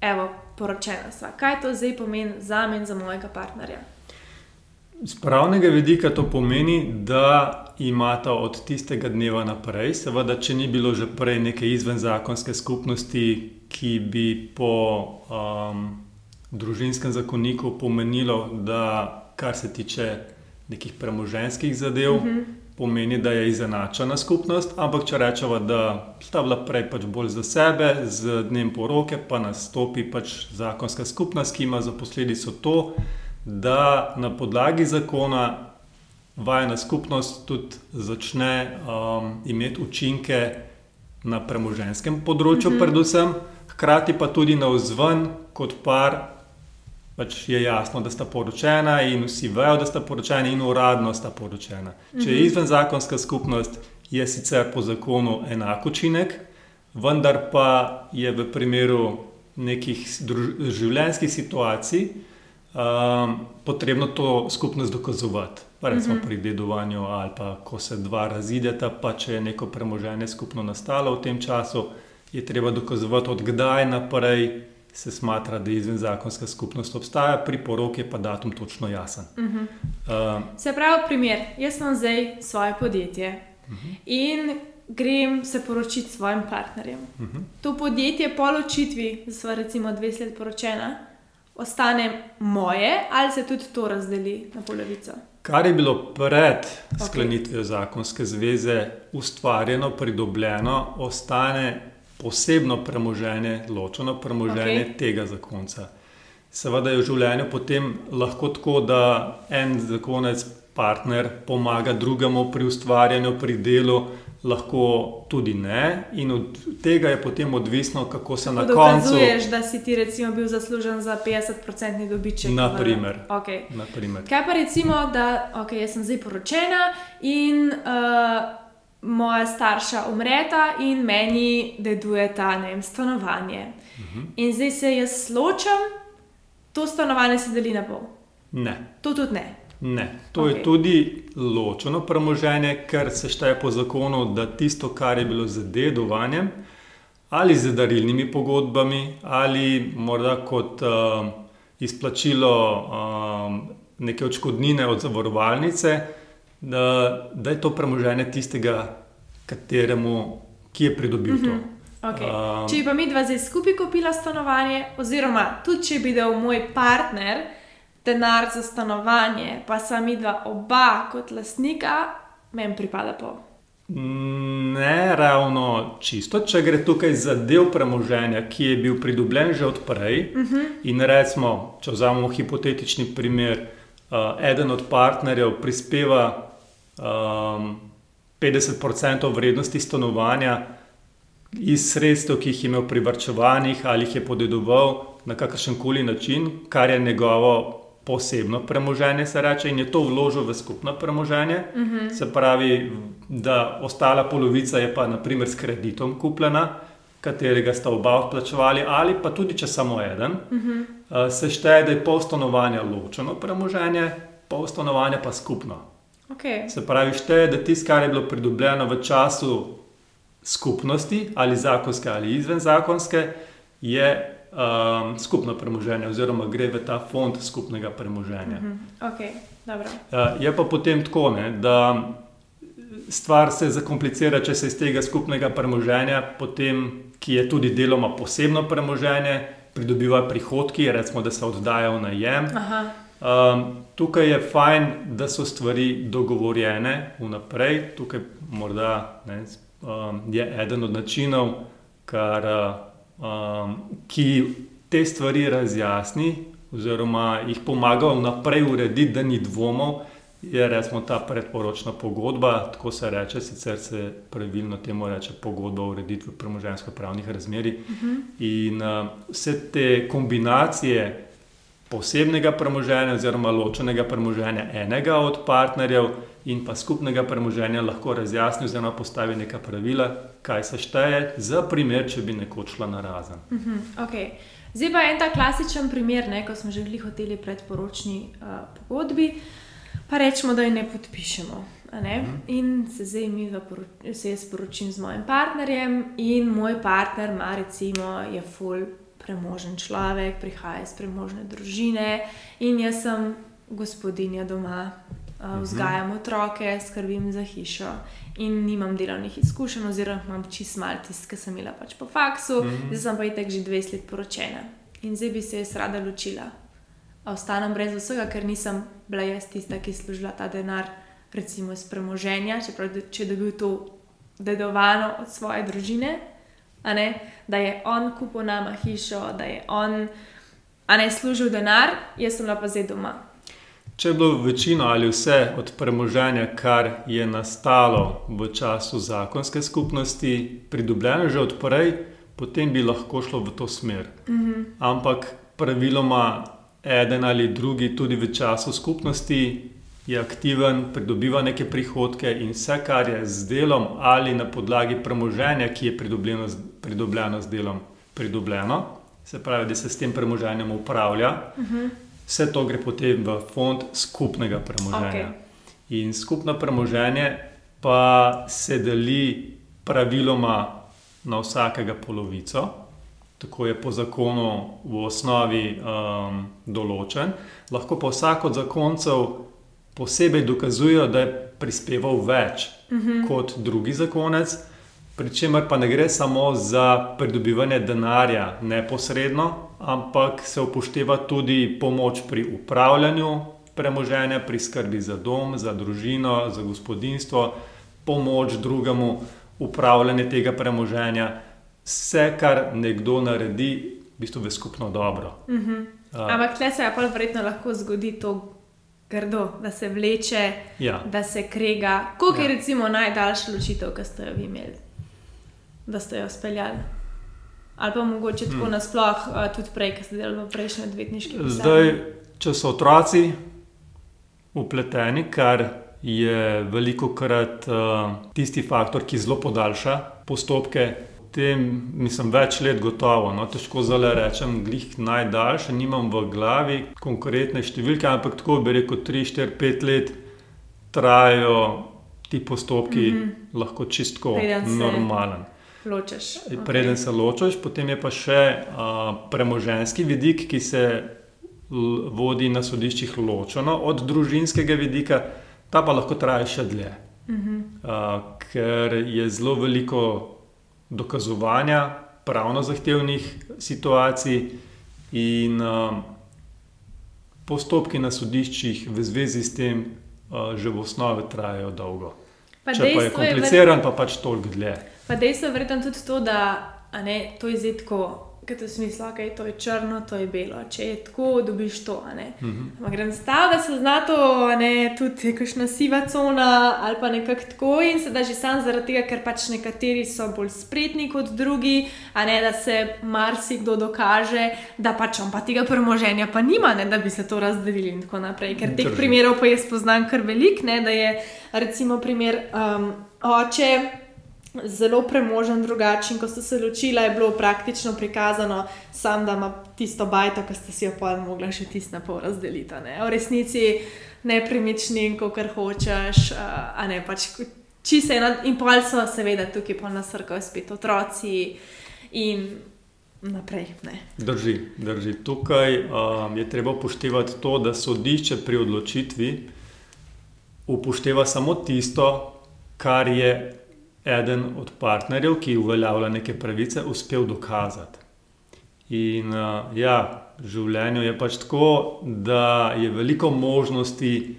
evo, poročena sva. Kaj to zdaj pomeni za me in za mojega partnerja? Z pravnega vidika to pomeni, da imata od tistega dneva naprej, seveda, če ni bilo že prej neke izvenzakonske skupnosti, ki bi po um, družinskem zakoniku pomenilo, da kar se tiče nekih premoženskih zadev, uh mhm. -huh pomeni, da je izenačena skupnost, ampak če rečemo, da sta bila prej pač bolj za sebe, z dnem poroke pa nastopi pač zakonska skupnost, ki ima za posledico to, da na podlagi zakona vajna skupnost tudi začne um, imeti učinke na premoženskem področju, -hmm. predvsem, hkrati pa tudi na vzven, kot par, pač je jasno, da sta poročena in vsi vejo, da sta poročena in uradno sta poročena. Če je mhm. izven zakonska skupnost, je sicer po zakonu enak učinek, vendar pa je v primeru nekih življenjskih situacij um, potrebno to skupnost dokazovati. Recimo mm -hmm. pri dedovanju ali pa ko se dva razideta, pa če je neko premoženje skupno nastalo v tem času, je treba dokazovati, odkdaj naprej se smatra, da izven zakonska skupnost obstaja, pri poroki pa datum točno jasen. Mm -hmm. uh, se pravi, primer, jaz imam zdaj svoje podjetje mm -hmm. in grem se poročiti s svojim partnerjem. Mm -hmm. To podjetje po ločitvi, da smo recimo dve leti poročena, ostane moje ali se tudi to razdeli na polovico. Kar je bilo pred sklenitvijo zakonske zveze ustvarjeno, pridobljeno, ostane posebno premoženje, ločeno premoženje okay. tega zakonca. Seveda je v življenju potem lahko tako, da en zakonec, partner, pomaga drugemu pri ustvarjanju, pri delu, lahko tudi ne. In od tega je potem odvisno, kako se na koncu. Dokazuješ, da si ti recimo bil zaslužen za 50-odstotni dobiček. Naprimer. Okay. Naprimer. Kaj pa recimo, da okay, sem zdaj poročena in. Uh, moja starša umreta in meni deduje ta ne, stanovanje. Uh mhm. -huh. In zdaj se jaz ločam, to stanovanje se deli na pol. Ne. To tudi ne. Ne, to okay. je tudi ločeno premoženje, ker se šteje po zakonu, da tisto, kar je bilo z dedovanjem ali z darilnimi pogodbami, ali morda kot uh, izplačilo uh, neke odškodnine od zavarovalnice, da, da je to premoženje tistega, kateremu, ki je pridobil to. Mm -hmm. okay. um, če bi pa mi dva zdaj skupaj kupila stanovanje, oziroma tudi če bi dal moj partner denar za stanovanje, pa sta mi dva oba kot lastnika, meni pripada pol. Ne, ravno čisto. Če gre tukaj za del premoženja, ki je bil pridobljen že odprej, uh mhm. -huh. in recimo, če vzamemo hipotetični primer, uh, eden od partnerjev prispeva um, 50% vrednosti stanovanja iz sredstev, ki jih je imel privrčevanih ali jih je podedoval na kakršen koli način, kar je njegovo posebno premoženje, se reče, in je to vložil v skupno premoženje. Uh mhm. -huh. Se pravi, da ostala polovica je pa naprimer s kreditom kupljena. Katerega sta oba vplačevali, ali pa tudi če samo eden, uh mhm. -huh. se šteje, da je pol stanovanja ločeno premoženje, pol stanovanja pa skupno. Okay. Se pravi, šteje, da tisto, kar je bilo pridobljeno v času skupnosti, ali zakonske ali izven zakonske, je um, skupno premoženje, oziroma gre v ta fond skupnega premoženja. Mm -hmm. okay. uh, je pa potem tako, ne, da stvar se zakomplicira, če se iz tega skupnega premoženja, potem, ki je tudi deloma posebno premoženje, pridobiva prihodki, recimo, da se oddaja v najem. Aha. Um, tukaj je fajn, da so stvari dogovorjene vnaprej. Tukaj morda, ne, um, je eden od načinov, kar, um, ki te stvari razjasni, oziroma jih pomaga vnaprej urediti, da ni dvomov. Je recimo ta predporočna pogodba, tako se reče, sicer se pravilno temu reče pogodba o ureditvi premoženjsko-pravnih razmerij. Uh mhm. -huh. In uh, vse te kombinacije posebnega premoženja oziroma ločenega premoženja enega od partnerjev in pa skupnega premoženja lahko razjasni oziroma postavi neka pravila, kaj se šteje za primer, če bi nekoč šla na razen. Uh mhm, -huh, okay. Zdaj pa en ta klasičen primer, ne, ko smo že bili hoteli predporočni uh, pogodbi, pa rečemo, da jo ne podpišemo. Ne? Uh mhm. -huh. In se zdaj mi se jaz poročim z mojim partnerjem, in moj partner ima recimo je full premožen človek, prihaja iz premožne družine in jaz sem gospodinja doma, uh, vzgajam otroke, skrbim za hišo in nimam delovnih izkušenj, oziroma imam čist malo tiste, ki sem imela pač po faksu, mm -hmm. zdaj sem pa i tek že 20 let poročena in zdaj bi se jaz rada ločila. A ostanem brez vsega, ker nisem bila jaz tista, ki je služila ta denar, recimo iz premoženja, čeprav če dobil to dedovano od svoje družine da je on kupil nama hišo, da je on ne služil denar, jaz sem pa zdaj doma. Če je bilo večino ali vse od premoženja, kar je nastalo v času zakonske skupnosti, pridobljeno že odprej, potem bi lahko šlo v to smer. Mhm. Ampak praviloma eden ali drugi tudi v času skupnosti je aktiven, pridobiva neke prihodke in vse, kar je z delom ali na podlagi premoženja, ki je pridobljeno, pridobljeno z delom, pridobljeno, se pravi, da se s tem premoženjem upravlja, vse to gre potem v fond skupnega premoženja. Okej. In skupno premoženje pa se deli praviloma na vsakega polovico, tako je po zakonu v osnovi um, določen. Lahko pa vsak od zakoncev posebej dokazuje, da je prispeval več Mhm. kot drugi zakonec, pri čemer pa ne gre samo za pridobivanje denarja neposredno, ampak se upošteva tudi pomoč pri upravljanju premoženja, pri skrbi za dom, za družino, za gospodinstvo, pomoč drugemu, upravljanje tega premoženja, vse, kar nekdo naredi, v bistvu v skupno dobro. Mhm. A, Ampak tle se je pa verjetno lahko zgodi to grdo, da se vleče, ja. da se krega. Koliko ja. je recimo najdaljša ločitev, ki ste jo vi imeli, da ste jo speljali? Ali pa mogoče tako hmm. nasploh, uh, tudi prej, ki ste delali v prejšnji odvetniški pisarni? Zdaj, če so otroci upleteni, kar je veliko krat uh, tisti faktor, ki zelo podaljša postopke. Tem, mislim, več let gotovo, no, težko zelo rečem, glih najdaljše, nimam v glavi konkretne številke, ampak tako bi rekel, 3, 4, 5 let trajajo ti postopki, mm -hmm. lahko čistko normalen. Ločeš. Okay. Preden se ločiš, potem je pa še uh, premoženski vidik, ki se vodi na sodiščih ločeno od družinskega vidika, ta pa lahko traja še dlje. Uh -huh. Uh, ker je zelo veliko dokazovanja, pravno zahtevnih situacij, in uh, postopki na sodiščih v zvezi s tem uh, že v osnovi trajajo dolgo. Pa Če pa je dejstvo je, verjetno- kompliciran, pa pač toliko dlje. Pa dejstvo je verjetno tudi to, da ne, to je zdaj tako, kot v smislu, da okay, to je črno, to je belo. Če je tako, dobiš to. a ne. Ampak grem stav, da se zna to, ne, tudi kakšna siva cona ali pa nekako tako in se da že sam zaradi tega, ker pač nekateri so bolj spretni kot drugi, a ne da se marsikdo dokaže, da pač on pa tega premoženja pa nima, ne, da bi se to razdelili in tako naprej. Ker teh Drži. primerov pa jaz poznam kar velik, ne, da je recimo primer um, oče zelo premožen, drugačen. Ko sta se ločila, je bilo praktično prikazano, sam da ima tisto bajto, ki ste si jo pa mogla še tisto na pol razdeliti. ne. V resnici nepremičnin, kot kar hočeš, a ne pač. Čisto ena, in pol so, seveda, tukaj pa nasrkajo spet otroci in naprej. Ne. Drži, drži. Tukaj um, je treba upoštevati to, da sodišče pri odločitvi upošteva samo tisto, kar je eden od partnerjev, ki uveljavlja neke pravice, uspel dokazati. In uh, ja, v življenju je pač tako, da je veliko možnosti,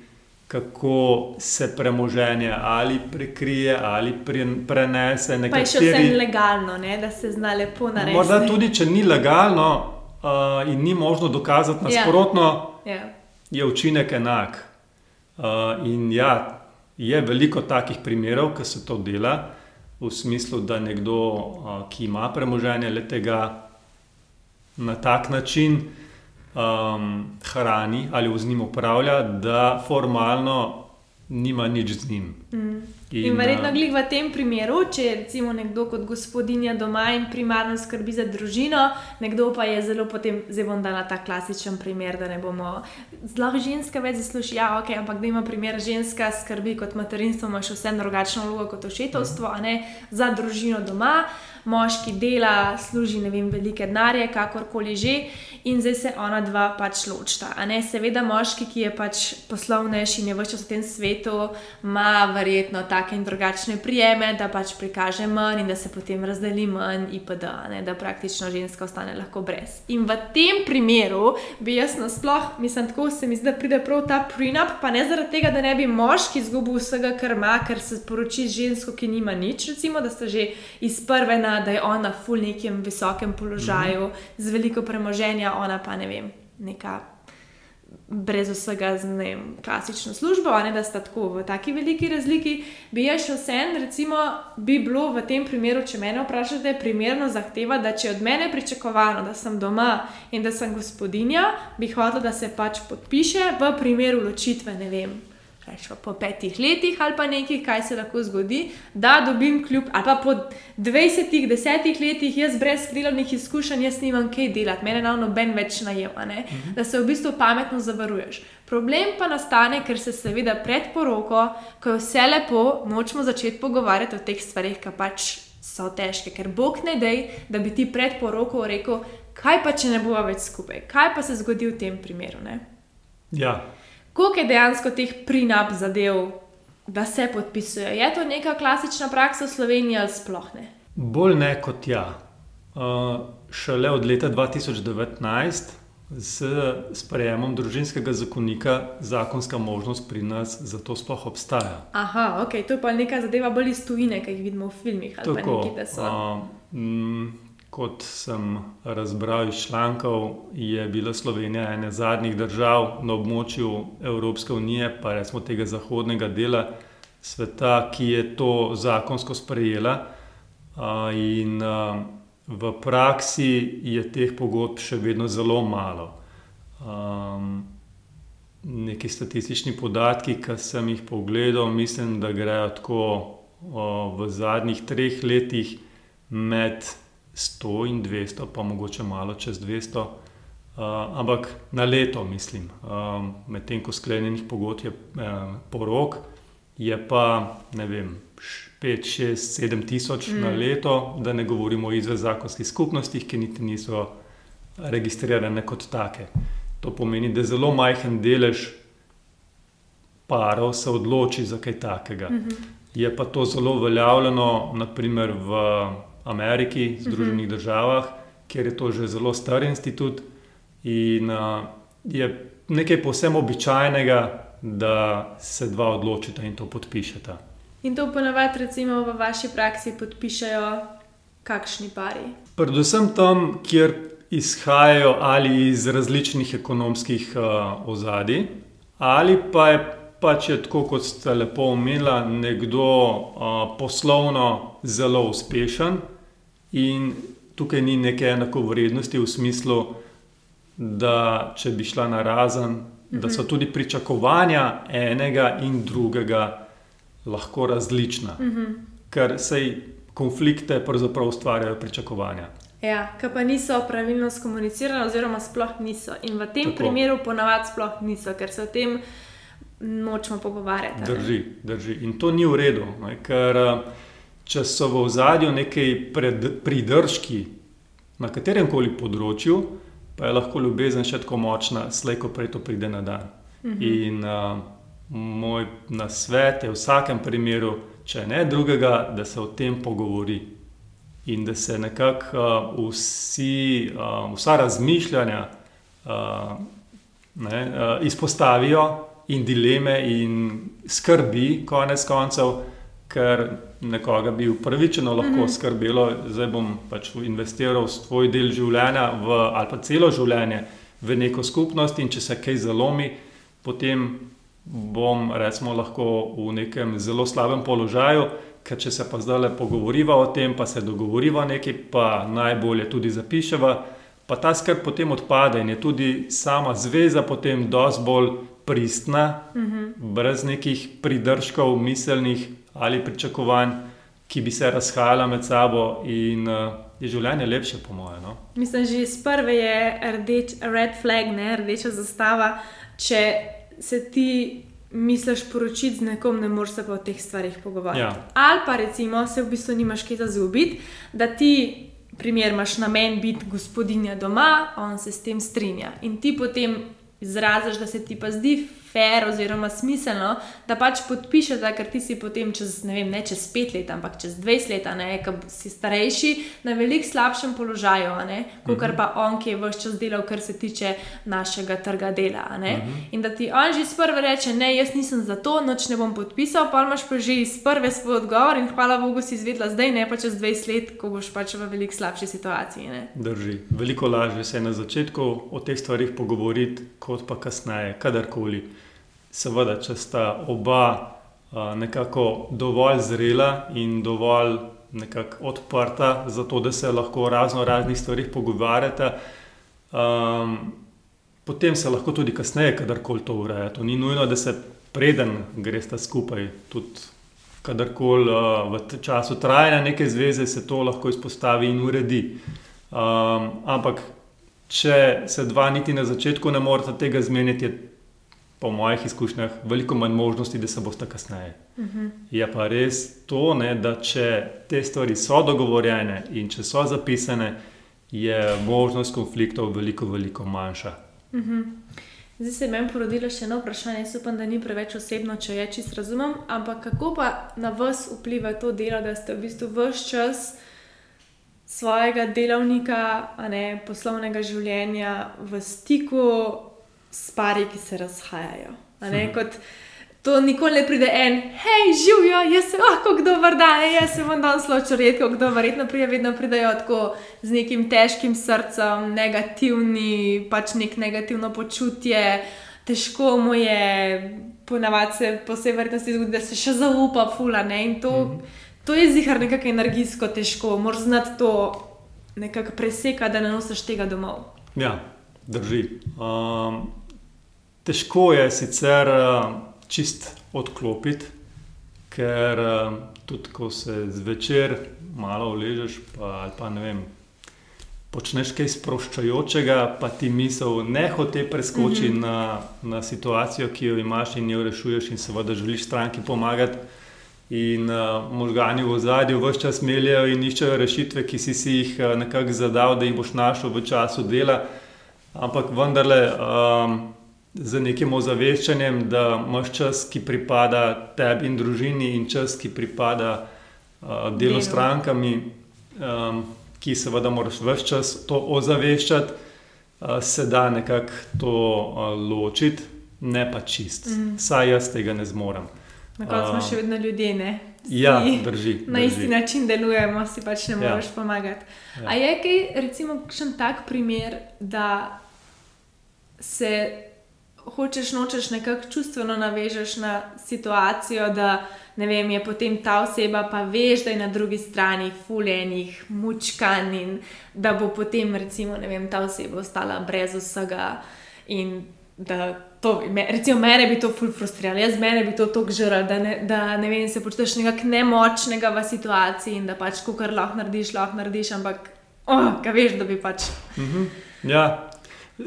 kako se premoženje ali prekrije ali pre, prenese. Pa je še vse legalno, ne, da se zna lepo narediti. Morda tudi, če ni legalno uh, in ni možno dokazati Ja. nasprotno, Ja. je učinek enak. Uh, in ja, je veliko takih primerov, ki se to dela, v smislu, da nekdo, ki ima premoženje, le tega na tak način um, hrani ali z njim upravlja, da formalno nima nič z njim. In, in verjetno uh, glih v tem primeru, če je recimo nekdo kot gospodinja doma in primarno skrbi za družino, nekdo pa je zelo potem, zdaj bom dala ta klasičen primer, da ne bomo. Zelo ženska več zasluži, ja, ok, ampak da ima primer ženska skrbi kot materinstvo, ima še vse drugačno vlogo kot očetovstvo, a ne za družino doma. Moški dela, služi ne vem, velike denarje, kakorkoli že, in zdaj se ona dva pač ločita. A ne, seveda, moški, ki je pač poslovnejši in je vse čas v tem svetu, ima verjetno take in drugačne prijeme, da pač prikaže manj in da se potem razdeli manj, IPD, ne, da praktično ženska ostane lahko brez. In v tem primeru bi jaz nasploh, mislim, tako se mi zdi, da pride prav ta prenup, pa ne zaradi tega, da ne bi moški izgubil vsega, kar ima, ker se poroči z žensko, ki nima nič, recimo, da sta že iz prve na, da je ona v nekem visokem položaju, mm -hmm. z veliko premoženja, ona pa ne vem, neka brez vsega z ne, vem, klasično službo, ne, da sta tako v taki veliki razliki, bi jaz še vsem, recimo, bi bilo v tem primeru, če me vprašate, primerno zahteva, da če od mene pričakovano, da sem doma in da sem gospodinja, bi hotel, da se pač podpiše v primeru ločitve, ne vem rečemo, po petih letih ali pa nekaj, kaj se lahko zgodi, da dobim kljub, ali pa po 20, 10 letih, jaz brez delovnih izkušenj, jaz nimam kaj delati, mene na noben več najema, mhm. da se v bistvu pametno zavaruješ. Problem pa nastane, ker se seveda pred poroko, ko je vse lepo, nočemo začeti pogovarjati o teh stvarih, ki pač so težke, ker Bog ne dej, da bi ti pred poroko rekel, kaj pa če ne bo več skupaj, kaj pa se zgodi v tem primeru. Ne? Ja, koliko je dejansko teh prinap zadev, da se podpisujejo. Je to neka klasična praksa v Sloveniji ali sploh ne? Bolj ne kot ja. Uh, šele od leta 2019 z sprejemom družinskega zakonika zakonska možnost pri nas za to sploh obstaja. Aha, ok, to je pa neka zadeva bolj iz tujine, ki jih vidimo v filmih. Tako, nekaj, uh, Kot sem razbral iz člankov, je bila Slovenija ena zadnjih držav na območju Evropske unije, pa recimo tega zahodnega dela sveta, ki je to zakonsko sprejela. In v praksi je teh pogodb še vedno zelo malo. Neki statistični podatki, ki sem jih pogledal, mislim, da grejo tako v zadnjih treh letih med 100 in 200, pa mogoče malo čez 200, uh, ampak na leto, mislim. Um, Medtem ko sklenjenih pogodb je um, porok, je pa ne vem. 5, 6, 7 tisoč mm. na leto, da ne govorimo o izvezakonskih skupnostih, ki niti niso registrirane kot take. To pomeni, da zelo majhen delež parov se odloči za kaj takega. Mm -hmm. Je pa to zelo uveljavljeno, naprimer v Ameriki, Združenih uh mhm. -huh. državah, kjer je to že zelo star institut in uh, je nekaj posebno običajnega, da se dva odločita in to podpišeta. In to ponavadi, recimo v vaši praksi, podpišajo kakšni pari? Predvsem tam, kjer izhajajo ali iz različnih ekonomskih uh, ozadij, ali pa je pač je tako, kot ste lepo omenili, nekdo uh, poslovno zelo uspešen in tukaj ni neke enakovrednosti v smislu, da če bi šla na razen, da so mhm. tudi pričakovanja enega in drugega lahko različna, mhm. ker se konflikte pravzaprav ustvarjajo pričakovanja. Ja, ki pa niso pravilno skomunicirane, oziroma sploh niso. In v tem Tako. primeru ponavadi sploh niso, ker se o tem nočemo pogovarjati. Drži, drži. In to ni v redu, ne? ker če so v zadju pred, pridržki na katerem koli področju, pa je lahko ljubezen še tako močna, slejko prej to pride na dan. Mhm. In uh, moj nasvet je v vsakem primeru, če ne drugega, da se o tem pogovori. In da se nekako uh, vsi, uh, vsa razmišljanja uh, ne, uh, izpostavijo, in dileme in skrbi, konec koncev, ker nekoga bi upravičeno lahko mm -hmm. skrbelo, zdaj bom pač investiral svoj del življenja v, ali pa celo življenje v neko skupnost in če se kaj zalomi, potem bom recimo lahko v nekem zelo slabem položaju. Ker če se pa zdaj le pogovoriva o tem, pa se dogovoriva nekaj, pa najbolje tudi zapiševa, pa ta skrb potem odpade in je tudi sama zveza potem dosti bolj pristna, uh mhm. -huh. brez nekih pridržkov, miselnih ali pričakovanj, ki bi se razhajala med sabo, in uh, je življenje lepše, po mojem. No? Mislim, že iz prve je rdeč, red flag, ne rdeča zastava. Če se ti misliš poročiti z nekom, ne moreš se pa o teh stvarih pogovarjati. Ja. Ali pa recimo se v bistvu nimaš kaj za zubiti, da ti. Primer imaš namen biti gospodinja doma, on se s tem strinja. In ti potem izraziš, da se ti pa zdi fair oziroma smiselno, da pač podpišeš, ker ti si potem čez ne, vem, ne čez pet let, ampak čez dvajset let, ne, ki si starejši, na veliko slabšem položaju, kot mm -hmm. pa on, ki je vse čas delal, kar se tiče našega trga dela. Mm -hmm. In da ti on že iz prve reče, ne, jaz nisem za to, noč ne bom podpisal, pa imaš pa že iz prve svoj odgovor in hvala Bogu si izvedla zdaj, ne pa čez dvajset let, ko boš pač v veliko slabši situaciji. Ne. Drži. Veliko lažje se je na začetku o teh stvarih pogovoriti kot pa kasneje, kadarkoli. Seveda, če sta oba uh, nekako dovolj zrela in dovolj odprta, zato da se lahko o razno raznih stvarih pogovarjata, um, potem se lahko tudi kasneje, kadarkoli to ureja. To ni nujno, da se preden gresta skupaj. Tudi kadarkoli uh, v času trajanja neke zveze se to lahko izpostavi in uredi. Um, ampak, če se dva niti na začetku ne morete tega zmeniti, je po mojih izkušnjah veliko manj možnosti, da se boste kasneje. Uh mhm. -huh. Je pa res to, ne, da če te stvari so dogovorjene in če so zapisane, je možnost konfliktov veliko, veliko manjša. Uh mhm. -huh. Zdaj se je meni porodilo še eno vprašanje, jaz upam, da ni preveč osebno, če je čisto razumem. Ampak kako pa na vas vpliva to delo, da ste v bistvu vse čas svojega delovnika, ne, poslovnega življenja v stiku s pari, ki se razhajajo? Ne, hm. kot, To nikoli ne pride en, hej, živijo, jaz se lahko kdo vrda, jaz se vam danes ločem redko, kdo verjetno prije, vedno pridejo tako z nekim težkim srcem, negativni, pač nek negativno počutje, težko mu je, ponavadi se posebej verjetnosti zgodi, da se še zaupa, fula. Ne? In to, -hmm. to je zihar nekako energijsko težko, moraš znati to nekako presekati, da ne nosiš tega domov. Ja, drži. Um, težko je sicer. Uh, čist odklopiti, ker uh, tudi ko se zvečer malo uležeš, pa, pa ne vem. Počneš kaj sproščajočega, pa ti misel ne hoče preskoči mm -hmm. na, na situacijo, ki jo imaš in jo rešuješ, in seveda želiš stranki pomagati. In uh, možgani v zadju vse čas meljajo in iščejo rešitve, ki si, si jih uh, nekako zadal, da jih boš našel v času dela. Ampak vendarle, um, z nekim ozaveščanjem, da imaš čas, ki pripada tebi in družini, in čas, ki pripada uh, delu strankami, um, ki seveda moraš vse čas to ozaveščati, uh, se da nekako to uh, ločiti, ne pa čist. Mm. Saj jaz tega ne zmorem. Na koncu smo še vedno ljudje, ne? Ja, drži, na drži. isti način delujemo, si pač ne moreš ja. pomagati. Ja. A je kaj, recimo, še en tak primer, da se hočeš, nočeš nekako čustveno navežeš na situacijo, da vem, je potem ta oseba, pa veš, da je na drugi strani fuljenih, mučkan in da bo potem, recimo, vem, ta oseba ostala brez vsega. To, recimo, mene bi to ful frustriralo, jaz mene bi to tako žrl, da, ne, da ne vem, se počutiš nekako nemočnega v situaciji in da pač, ko kar lahko narediš, lahko narediš, ampak, oh, kaj veš, da bi pač. -hmm. Ja,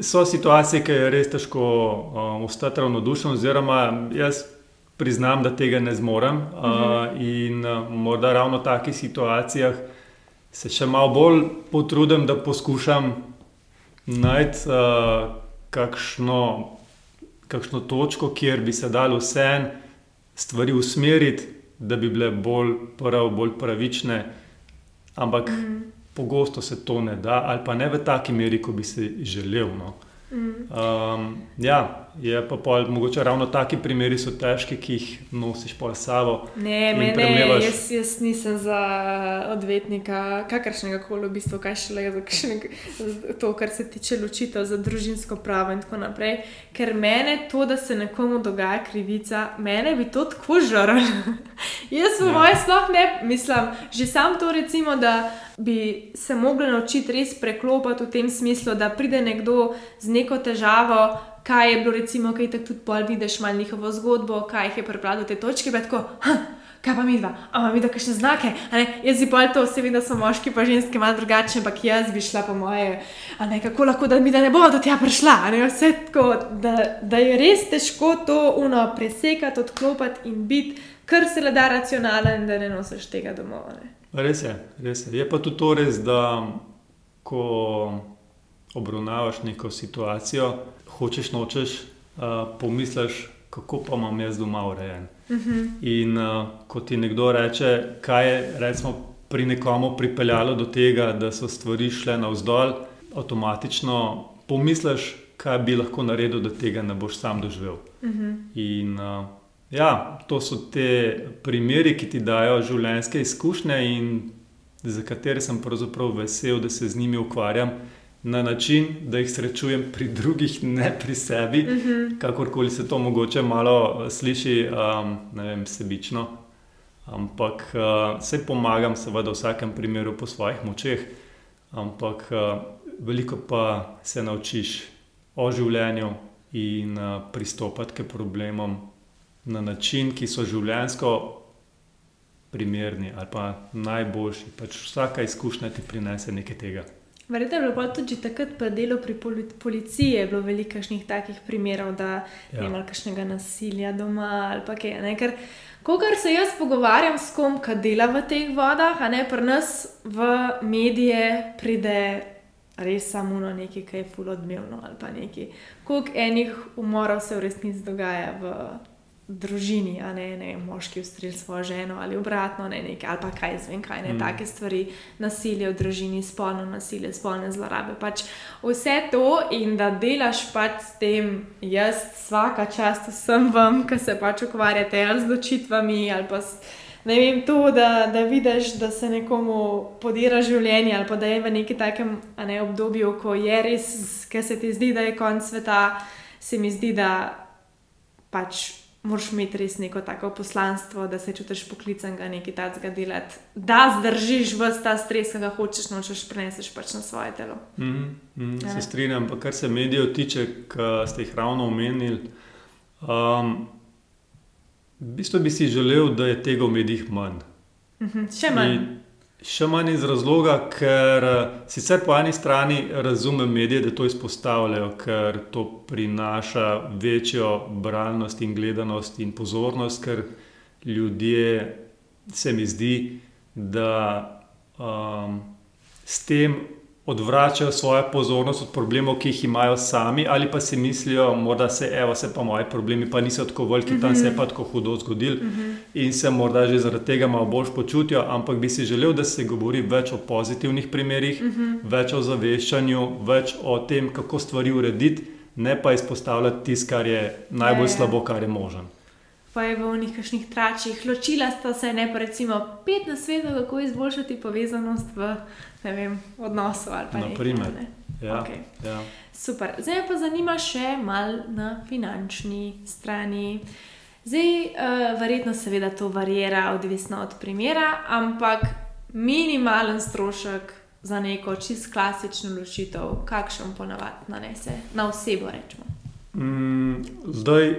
So situacije, ki je res težko um, ostati ravnodušen, oziroma jaz priznam, da tega ne zmorem. Uh, uh -huh. In uh, morda ravno v takih situacijah se še malo bolj potrudim, da poskušam najti uh, kakšno, kakšno točko, kjer bi se dalo vse stvari usmeriti, da bi bile bolj prav, bolj pravične. Ampak. Uh mhm. -huh pogosto se to ne da, ali pa ne v taki meri, kot bi si želel. No. Um, ja, je pa pol, mogoče ravno taki primeri so težki, ki jih nosiš po sabo. Ne, ne, ne jaz, jaz nisem za odvetnika, kakršnega koli, v bistvu, kaj šele za to, kar se tiče ločitev za družinsko pravo in tako naprej. Ker mene to, da se nekomu dogaja krivica, mene bi to tako žrl. [laughs] jaz v ja. moje sploh ne mislim, že sam to recimo, da bi se mogli naučiti res preklopiti v tem smislu, da pride nekdo z neko težavo kaj je bilo, recimo, kaj ti tudi pol vidiš, malo njihovo zgodbo, kaj jih je pripravilo do te točke. Tako, kaj pa mi dva, imamo mi da kakšne znake. Jaz bi pol to, seveda so moški, pa ženske malo drugačne, ampak jaz bi šla po moje. Ne, kako lahko, da mi da ne bo do tja prišla. Vse tako, da, da je res težko to uno presekati, odklopiti in biti, kar se le da racionalen, da ne nosiš tega domov. Ne. Res je, res je. Je pa tudi to res, da ko obravnavaš neko situacijo, hočeš nočeš, uh, pomisliš, kako pa imam jaz doma urejen. Uh mhm. -huh. In uh, ko ti nekdo reče, kaj je recimo, pri nekomu pripeljalo do tega, da so stvari šle navzdol, avtomatično pomisliš, kaj bi lahko naredil, da tega ne boš sam doživel. Uh mhm. -huh. In uh, ja, to so te primeri, ki ti dajo življenjske izkušnje in za katere sem pravzaprav vesel, da se z njimi ukvarjam na način, da jih srečujem pri drugih, ne pri sebi, uh -huh. kakorkoli se to mogoče malo sliši, um, ne vem, sebično. Ampak uh, se pomagam, seveda, v vsakem primeru po svojih močeh, ampak uh, veliko pa se naučiš o življenju in uh, pristopati k problemom na način, ki so življenjsko primerni ali pa najboljši. Pač vsaka izkušnja ti prinese nekaj tega. Verjetno je bilo tudi takrat, pa delo pri policiji, bilo veliko takih primerov, da ja. je imel kakšnega nasilja doma ali pa kaj. Ne? Ker, ko se jaz pogovarjam s kom, ki dela v teh vodah, a ne pri nas v medije pride res samo na nekaj, kaj je fulodmevno ali pa nekaj. Koliko enih umorov se v resnici dogaja v družini, a ne, ne moški ustrel svojo ženo ali obratno, ne, nekaj, ali pa kaj zvem, kaj ne, mm. take stvari, nasilje v družini, spolno nasilje, spolne zlorabe. Pač vse to in da delaš pač s tem, jaz vsaka čast vsem vam, ki se pač ukvarjate ali z ločitvami ali pa s. Ne vem, to, da, da vidiš, da se nekomu podira življenje, ali pa da je v nekem takem ne, obdobju, ko je res, ki se ti zdi, da je konc sveta, se mi zdi, da pač moraš imeti res neko tako poslanstvo, da se čutiš poklican ga nekaj takega delati, da zdržiš vse ta stres, ki ga hočeš, nočeš preneseš pač na svoje telo. Mm, mm, se strinjam, pa kar se medijev tiče, ki ste jih ravno omenili. Um, v bistvu bi si želel, da je tega v medijih manj. Mm -hmm, še manj. In, Še manj iz razloga, ker eh, sicer po eni strani razumem medije, da to izpostavljajo, ker to prinaša večjo bralnost in gledanost in pozornost, ker ljudje se mi zdi, da um, s tem odvračajo svojo pozornost od problemov, ki jih imajo sami, ali pa si mislijo, da se, evo, se pa moji problemi pa niso tako veliki, mm -hmm. tam se je pa tako hudo zgodil mm -hmm. in se morda že zaradi tega malo bolj počutijo. Ampak bi si želel, da se govori več o pozitivnih primerih, mm -hmm. več o zaveščanju, več o tem, kako stvari urediti, ne pa izpostavljati tisto, kar je najbolj je, ja. Ja. slabo, kar je možen. Pa je v nekih tračih, ločila sta se, ne pa recimo pet na svetu, kako izboljšati povezanost v ne vem, odnosov ali pa nekaj podobnega. Ja, okay. ja. Super. Zdaj pa zanima še malo na finančni strani. Zdaj, uh, verjetno, seveda, to varira, odvisno od primera, ampak minimalen strošek za neko čist klasično ločitev, kakšen ponavadi nanese na osebo. Mm, zdaj,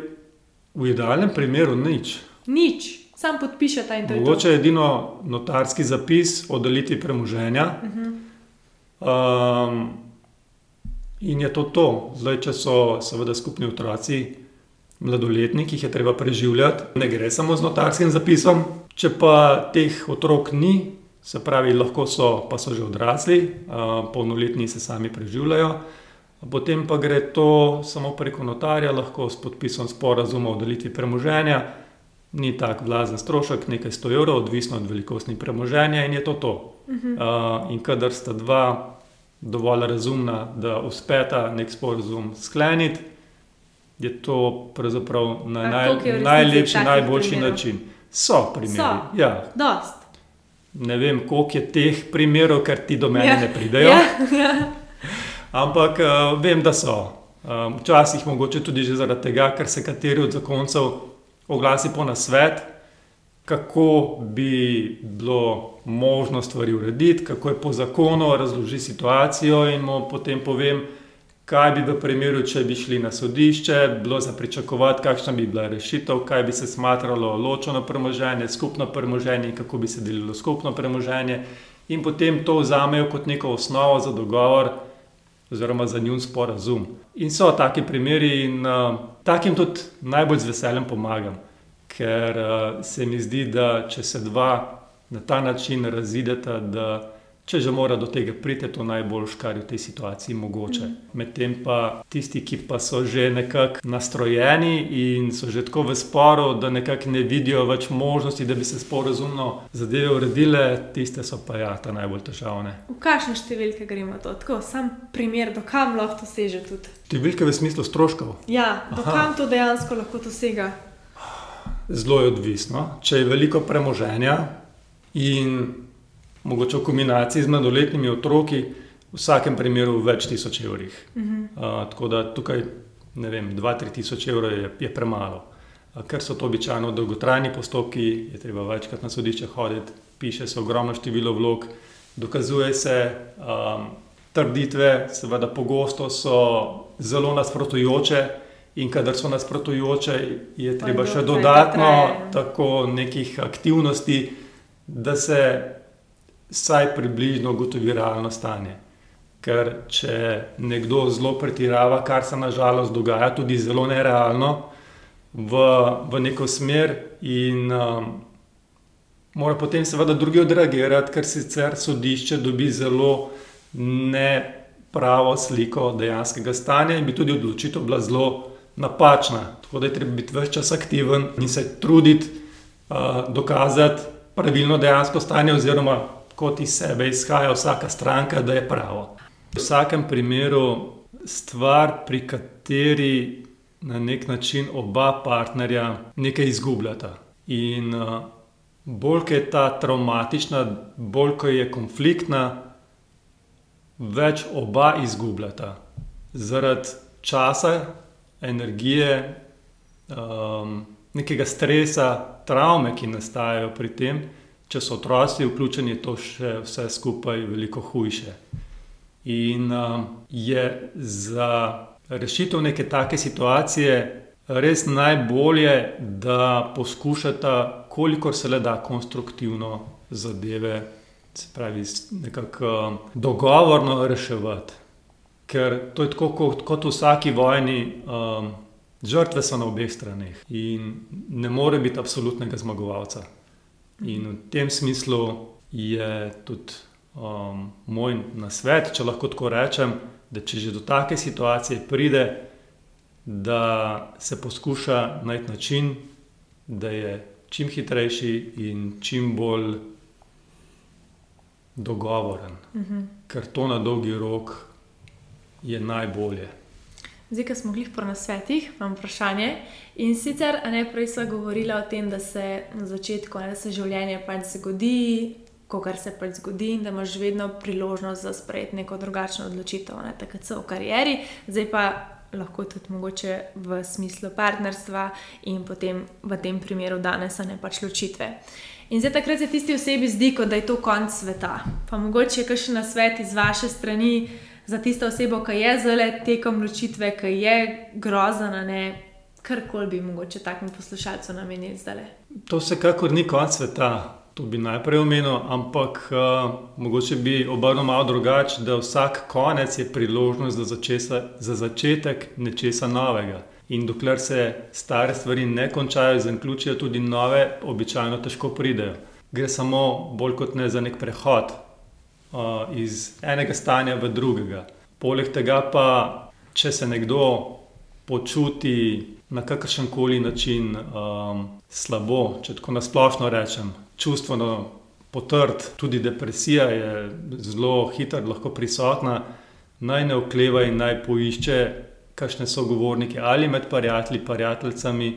v idealnem primeru, nič. Nič sam podpiše ta intervju. Mogoče je edino notarski zapis o delitvi premoženja. Uh -huh. um, in je to to. Zdaj, če so seveda skupni otroci, mladoletniki, jih je treba preživljati, ne gre samo z notarskim zapisom. Če pa teh otrok ni, se pravi, lahko so, pa so že odrasli, uh, polnoletni se sami preživljajo. Potem pa gre to samo preko notarja, lahko s podpisom sporazuma o delitvi premoženja ni tak vlazen strošek, nekaj 100 evrov, odvisno od velikosti premoženja in je to to. Uh -huh. uh, in kadar sta dva dovolj razumna, da uspeta nek sporozum skleniti, je to pravzaprav na naj, najlepši, najboljši primerov? način. So primeri. So. Ja. Ne vem, koliko je teh primerov, ker ti do mene ja. ne pridejo. Ja. Ja. Ampak uh, vem, da so. Um, včasih mogoče tudi zaradi tega, ker se kateri od zakoncev oglasi po nasvet, kako bi bilo možno stvari urediti, kako je po zakonu razložiti situacijo in mu potem povem, kaj bi v primeru, če bi šli na sodišče, bilo za pričakovati, kakšna bi bila rešitev, kaj bi se smatralo ločeno premoženje, skupno premoženje in kako bi se delilo skupno premoženje. In potem to vzamejo kot neko osnovo za dogovor, oziroma za njun sporazum. In so taki primeri, in uh, takim tudi najbolj z veseljem pomagam, ker uh, se mi zdi, da če se dva na ta način razideta, da če že mora do tega priti, je to najboljš, kar je v tej situaciji mogoče. Mm. Medtem pa tisti, ki pa so že nekako nastrojeni in so že tako v sporu, da nekako ne vidijo več možnosti, da bi se sporozumno zadeve uredile, tiste so pa ja, ta najbolj težavne. V kakšne številke gremo to? Tako, sam primer, do kam lahko to seže tudi. Številke v smislu stroškov. Ja, do Aha. kam to dejansko lahko to sega. Zelo je odvisno. Če je veliko premoženja in mogoče v kombinaciji z mladoletnimi otroki, v vsakem primeru več tisoč evrih. Uh -huh. uh, tako da tukaj, ne vem, 2-3 tisoč evrov je, je premalo. Uh, ker so to običajno dolgotrajni postopki, je treba večkrat na sodišče hoditi, piše se ogromno število vlog, dokazuje se. Um, Trditve, seveda, pogosto so zelo nasprotujoče, in kadar so nasprotujoče, je treba še dodatno tako nekih aktivnosti, da se vsaj približno ugotovi realno stanje. Ker če nekdo zelo pretirava, kar se nažalost dogaja, tudi zelo nerealno, v, v neko smer, in um, mora potem seveda drugi odreagirati, ker sicer sodišče dobi zelo nepravo sliko dejanskega stanja in bi tudi odločitev bila zelo napačna. Tako da je treba biti vse čas aktiven in se truditi uh, dokazati pravilno dejansko stanje, oziroma kot iz sebe izhaja vsaka stranka, da je pravo. V vsakem primeru stvar, pri kateri na nek način oba partnerja nekaj izgubljata. In uh, bolj je ta traumatična, bolj je konfliktna, več oba izgubljata. Zaradi časa, energije, um, nekega stresa, travme, ki nastajajo pri tem, če so otroci vključeni, je to še vse skupaj veliko hujše. In uh, je za rešitev neke take situacije res najbolje, da poskušata, kolikor se le da, konstruktivno zadeve, se pravi, nekako um, dogovorno reševati. Ker to je tako kot, kot v vsaki vojni, um, žrtve so na obeh straneh in ne more biti absolutnega zmagovalca. In v tem smislu je tudi um, moj nasvet, če lahko tako rečem, da če že do take situacije pride, da se poskuša najti način, da je čim hitrejši in čim bolj dogovoren, uh mhm. -huh. ker to na dolgi rok je najbolje. Zdaj, ko smo bili pri nasvetih, imam vprašanje. In sicer, najprej smo govorili o tem, da se na začetku, ne, da se življenje pač zgodi, ko kar se pač zgodi, in da imaš vedno priložnost za sprejeti neko drugačno odločitev, ne tako v karieri, zdaj pa lahko tudi mogoče v smislu partnerstva in potem v tem primeru danes ne pač ločitve. In zdaj takrat se tisti osebi zdi, kot da je to konc sveta. Pa mogoče je kakšen svet iz vaše strani za tisto osebo, ki je zelo tekom ločitve, ki je grozna, ne. Karkoli bi mogoče takim poslušalcem namenili zdaj. To vsekakor ni konc sveta. To bi najprej omenil, ampak uh, mogoče bi obrnil malo drugače, da vsak konec je priložnost za, začesa, za začetek nečesa novega. In dokler se stare stvari ne končajo, zaključijo tudi nove, običajno težko pridejo. Gre samo bolj kot ne za nek prehod iz enega stanja v drugega. Poleg tega pa, če se nekdo počuti na kakršen koli način um, slabo, če tako nasplošno rečem, čustveno potrd, tudi depresija je zelo hitro lahko prisotna, naj ne okleva in naj poišče kakšne sogovornike ali med prijatelji, prijateljicami,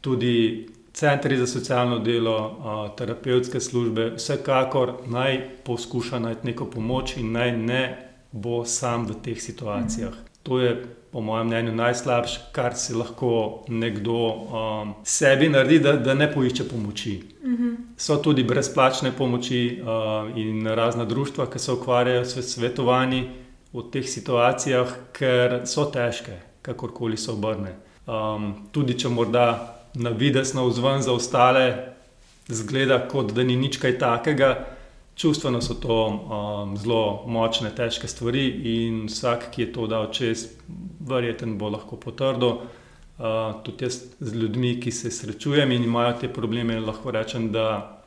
tudi centri za socialno delo, terapevtske službe, vsekakor naj poskuša najti neko pomoč in naj ne bo sam v teh situacijah. Mhm. To je po mojem mnenju, najslabše, kar si lahko nekdo um, sebi naredi, da, da ne poišče pomoči. Uh mhm. -huh. So tudi brezplačne pomoči uh, in razna društva, ki se ukvarjajo s svetovanji v teh situacijah, ker so težke, kakorkoli se obrne. Um, tudi če morda na vides, na vzven za ostale, zgleda, kot da ni nič kaj takega. Čustveno so to um, zelo močne, težke stvari, in vsak, ki je to dal čez, verjeten bo lahko potrdil. Uh, tudi jaz z ljudmi, ki se srečujem in imajo te probleme, lahko rečem, da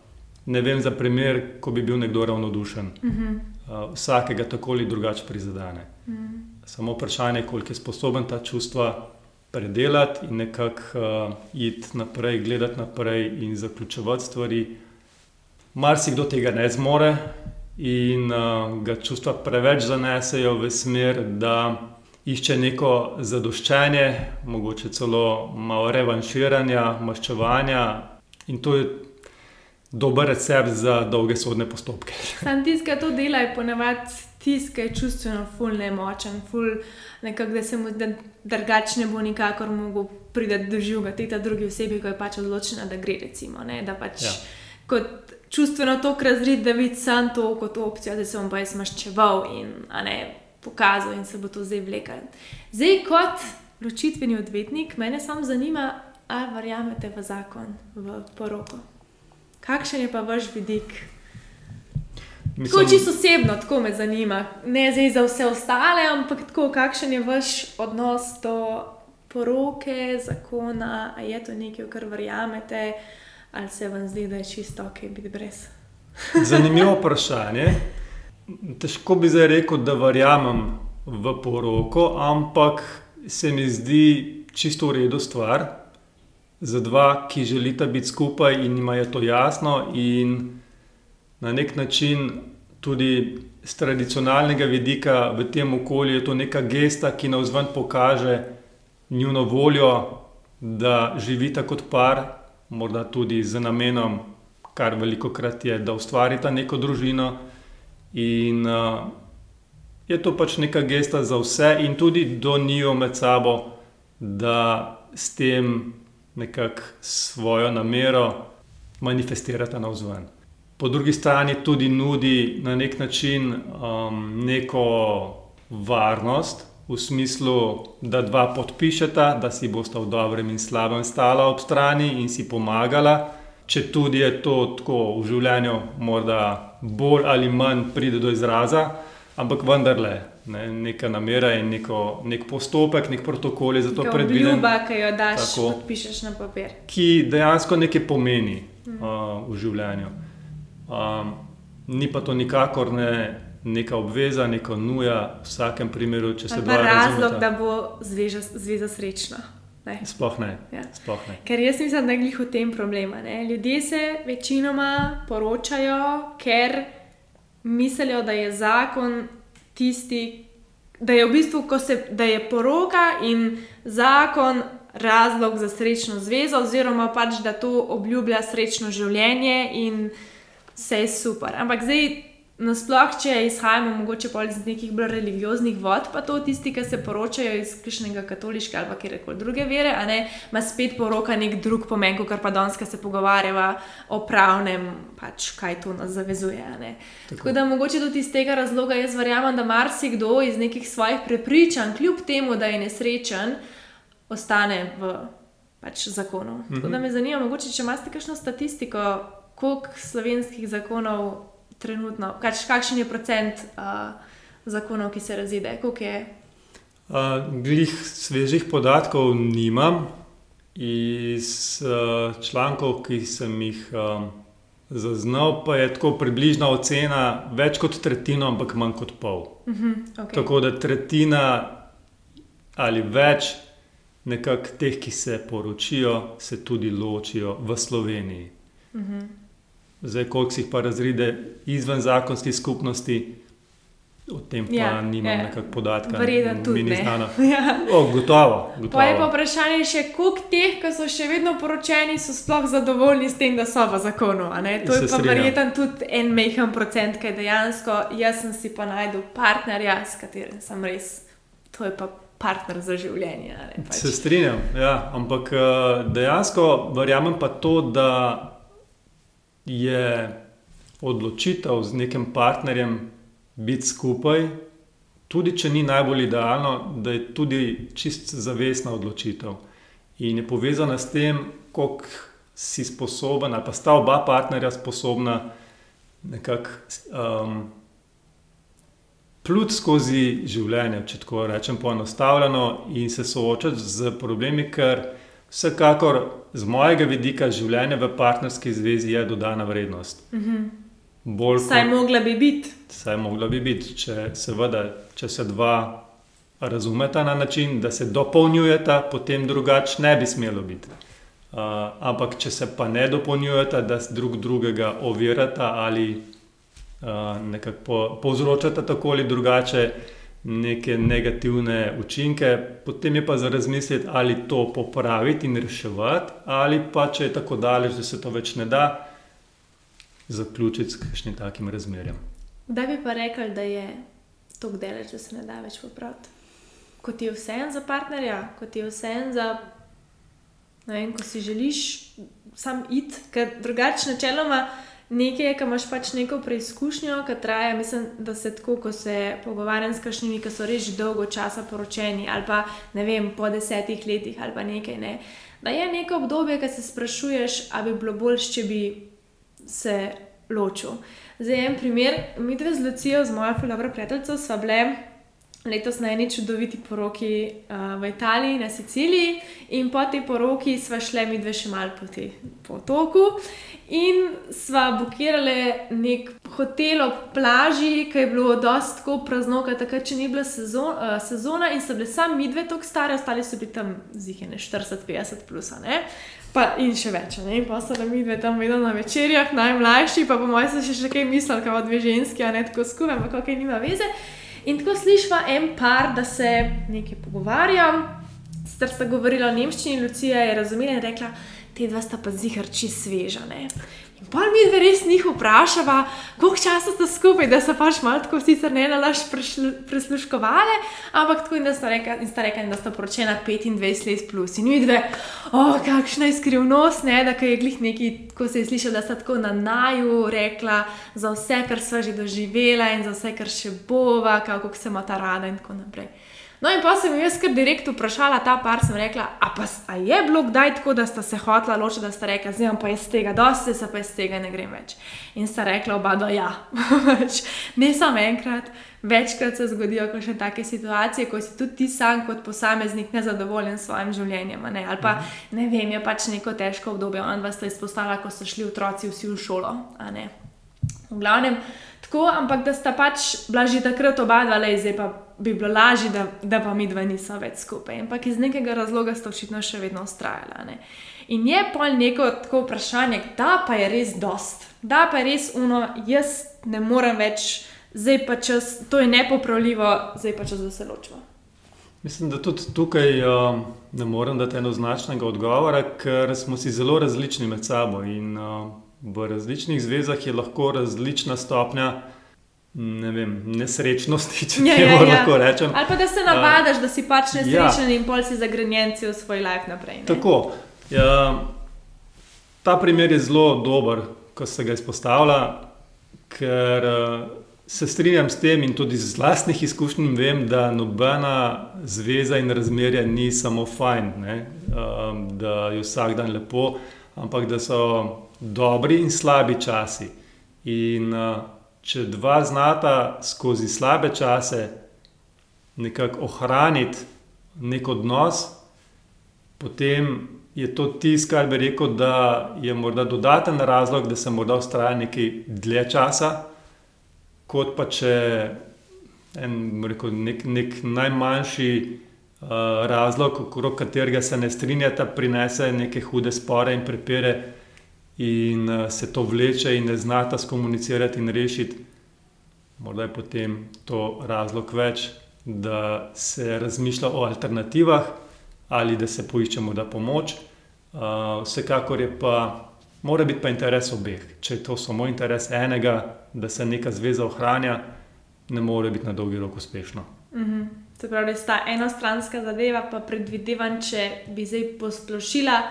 ne vem za primer, ko bi bil nekdo ravnodušen. Uh -huh. uh, vsakega tako ali drugače prizadene. Uh mhm. -huh. Samo vprašanje je, koliko je sposoben ta čustva predelati in nekako uh, iti naprej, gledati naprej in zaključovati stvari. Marsikdo tega ne zmore in uh, ga čustva preveč zanesejo v smer, da išče neko zadoščenje, mogoče celo malo revanširanja, maščevanja. In to je dober recept za dolge sodne postopke. Sam tisti, ki to dela, je ponavadi tisti, ki je čustveno ful nemočen, ful nekako, da se mu da drugačne bo nikakor mogel priti do živega, te ta drugi osebi, ko je pač odločena, da gre, recimo, ne, da pač Ja. kot čustveno to razrit, da vidi sam to kot opcijo, da se bom pa jaz maščeval in ne pokazal in se bo to zdaj vlekel. Zdaj kot ločitveni odvetnik, mene samo zanima, ali verjamete v zakon, v poroko. Kakšen je pa vaš vidik? Tako čisto osebno, tako me zanima. Ne zdaj za vse ostale, ampak tako, kakšen je vaš odnos do poroke, zakona, ali je to nekaj, v kar verjamete, ali se vam zdi, da je čisto ok biti brez. [laughs] Zanimivo vprašanje. Težko bi zdaj rekel, da verjamem v poroko, ampak se mi zdi čisto v redu stvar za dva, ki želita biti skupaj in jima je to jasno, in na nek način tudi z tradicionalnega vidika v tem okolju je to neka gesta, ki na vzven pokaže njuno voljo, da živita kot par, morda tudi z namenom, kar veliko krat je, da ustvarita neko družino. In uh, je to pač neka gesta za vse, in tudi do njiju med sabo, da s tem nekako svojo namero manifestirata na vzven. Po drugi strani tudi nudi na nek način um, neko varnost, v smislu, da dva podpišeta, da si bosta v dobrem in slabem stala ob strani in si pomagala. Če tudi je to tako v življenju, morda bolj ali manj pride do izraza, ampak vendarle, ne, neka namera in neko, nek postopek, nek protokol je za to Neka predviden, Obljuba, ki jo daš, Tako. podpišeš na papir. ki dejansko nekaj pomeni uh, v življenju. Um, ni pa to nikakor ne, neka obveza, neka nuja, v vsakem primeru, če se dva pa razlog, razumeta. da bo zveza, zveza srečna. Ne. Sploh ne. Ja. Sploh ne. Ker jaz mislim, da je glih v tem problema. Ne? Ljudje se večinoma poročajo, ker mislijo, da je zakon tisti, da je v bistvu, se, da je poroka in zakon razlog za srečno zvezo, oziroma pač, da to obljublja srečno življenje in vse je super. Ampak zdaj. Nasploh, če izhajamo mogoče iz nekih bolj religioznih vod, pa to tisti, ki se poročajo iz krišnega katoliške ali kjerkoli druge vere, ne, ima spet poroka nek drug pomen, kot pa danes, ko se pogovarjava o pravnem, pač kaj to nas zavezuje. Tako. Tako da mogoče tudi iz tega razloga jaz verjamem, da marsikdo iz nekih svojih prepričanj, kljub temu, da je nesrečen, ostane v pač zakonu. Tako da me zanima, mogoče če imate kakšno statistiko, koliko slovenskih zakonov trenutno, kač, kakšen je procent uh, zakonov, ki se razide, koliko je. Uh, glih svežih podatkov nimam iz uh, člankov, ki sem jih um, zaznal, pa je tako približna ocena več kot tretjino, ampak manj kot pol. Okay. Tako da tretjina ali več nekako teh, ki se poročijo, se tudi ločijo v Sloveniji. Zdaj, koliko si jih pa razrede izven zakonskih skupnosti, o tem pa Ja, nimam ja. nekakšnega podatka. Verjetno tudi ni znano. [laughs] Ja. O, gotovo. gotovo. Pa je pa vprašanje še, koliko teh, ki so še vedno poročeni, so sploh zadovoljni s tem, da so v zakonu. To je Se pa verjetno tudi en mehen procent, ki dejansko, jaz sem si pa najdel partnerja, s katerim sem res, to je pa partner za življenje. pač. Se strinjam, ja, ampak eh, dejansko verjamem pa to, da je odločitev z nekim partnerjem biti skupaj, tudi če ni najbolj idealno, da je tudi čist zavestna odločitev. In je povezana s tem, koliko si sposoben, ali pa sta oba partnerja sposobna nekako um, plut skozi življenje, če tako rečem, poenostavljeno in se soočati z problemi, ker vsekakor z mojega vidika življenje v partnerski zvezi je dodana vrednost. Bolj Saj kot- mogla bi biti. Saj mogla bi biti, če, seveda, če se dva razumeta na način, da se dopolnjujeta, potem drugače ne bi smelo biti. Uh, ampak, če se pa ne dopolnjujeta, da drug drugega ovirata ali uh, nekako po, povzročata tako ali drugače neke negativne učinke, potem je pa za razmisliti, ali to popraviti in reševati, ali pa če je tako daleč, da se to več ne da, zaključiti s kakšnim takim razmerjem. Kdaj bi pa rekel, da je to delež, da se ne da več popraviti? Ko ti je vse en za partnerja, ko ti je vse en za. Vem, ko si želiš sam iti, ker drugače načeloma nekaj, ki imaš pač neko preizkušnjo, ki traja. Mislim, da se tako, ko se pogovarjam s kakšnimi, ki so res dolgo časa poročeni, ali pa ne vem, po desetih letih ali pa nekaj. Ne, da je neko obdobje, ki se sprašuješ, ali bi bilo boljše, če bi se ločil. Zdaj, en primer, mi dve z Lucijo, z mojo dobro prijateljico, sva bile letos na eni čudoviti poroki uh, v Italiji, na Siciliji, in po tej poroki sva šle mi dve še malo po tem potoku. In sva bukirali nek hotel ob plaži, ki je bilo dosti tako prazno, takrat, če ni bila sezon, uh, sezona, in so bile sami mi dve tako stare, ostali so bili tam zihene 40-50 plus. Pa in še več, ne? in pa so nam dve tam vedno na večerjah, najmlajši, pa po mojem se še kaj mislili, kao dve ženski, a ne tako skupaj, ampak kaj nima veze. In tako slišva en par, da se nekaj pogovarja. Sicer sta govorila o nemščini, Lucija je razumela in rekla, te dva sta pa zihar čist sveža. Ne? Pa mi dve res njih vprašava, koliko časa sta skupaj, da so pač malo tako sicer ne nalaš prisluškovali, ampak tako in da sta rekla, in sta rekla, da sta poročena 25 let plus. In mi dve, o, oh, kakšna je skrivnost, ne, da je glih neki, ko se je slišal, da sta tako na naju rekla za vse, kar sva že doživela in za vse, kar še bova, kako se ima ta rada in tako naprej. No, in pa sem jaz kar direkt vprašala ta par, sem rekla, a pa a je bilo kdaj tako, da sta se hotla ločiti, da sta rekla, zdaj pa iz tega, dosti se pa iz tega ne grem več. In sta rekla oba, da ja. [laughs] Pač, ne samo enkrat, večkrat se zgodijo še take situacije, ko si tudi ti sam kot posameznik nezadovoljen s svojim življenjem. Ne? Ali pa ne vem, je pač neko težko obdobje, on vas je izpostavila, ko so šli otroci vsi v šolo. V glavnem, tako, ampak da sta pač bila že takrat oba dva, le zdaj pa bi bilo lažje, da, da pa mi dva nismo več skupaj. Ampak iz nekega razloga sta očitno še vedno ustrajala. Ne? In je pol neko tako vprašanje, da pa je res dost, da pa je res uno, jaz ne morem več, zdaj pa čas, to je nepopravljivo, zdaj pa čas, da se ločimo. Mislim, da tudi tukaj uh, ne morem dati enoznačnega odgovora, ker smo si zelo različni med sabo in uh, v različnih zvezah je lahko različna stopnja ne vem, nesrečnosti, če ja, ja, ja. lahko rečem. Ali pa da se navadiš, uh, da si pač nesrečen ja. in pol si zagrenjenci v svoj life naprej. Ne? Tako. Ja, ta primer je zelo dober, ko se ga izpostavlja, ker uh, se strinjam s tem in tudi iz vlastnih izkušenj vem, da nobena zveza in razmerja ni samo fajn, um, da je vsak dan lepo, ampak da so dobri in slabi časi. In, uh, če dva znata skozi slabe čase nekako ohraniti nek odnos, potem je to tisto, kar bi rekel, da je morda dodaten razlog, da se morda ustraja nekaj dlje časa, kot pa če en, rekel, nek, nek najmanjši. Uh, razlog, okrog katerega se ne strinjata, prinese neke hude spore in prepire, in uh, se to vleče in ne znata skomunicirati in rešiti, morda je potem to razlog več, da se razmišlja o alternativah ali da se poišče morda pomoč. Uh, vsekakor je pa, mora biti pa interes obeh. Če je to samo interes enega, da se neka zveza ohranja, ne more biti na dolgi rok uspešno. Mm -hmm. Se pravi, da je ta enostranska zadeva, pa predvidevam, če bi zdaj posplošila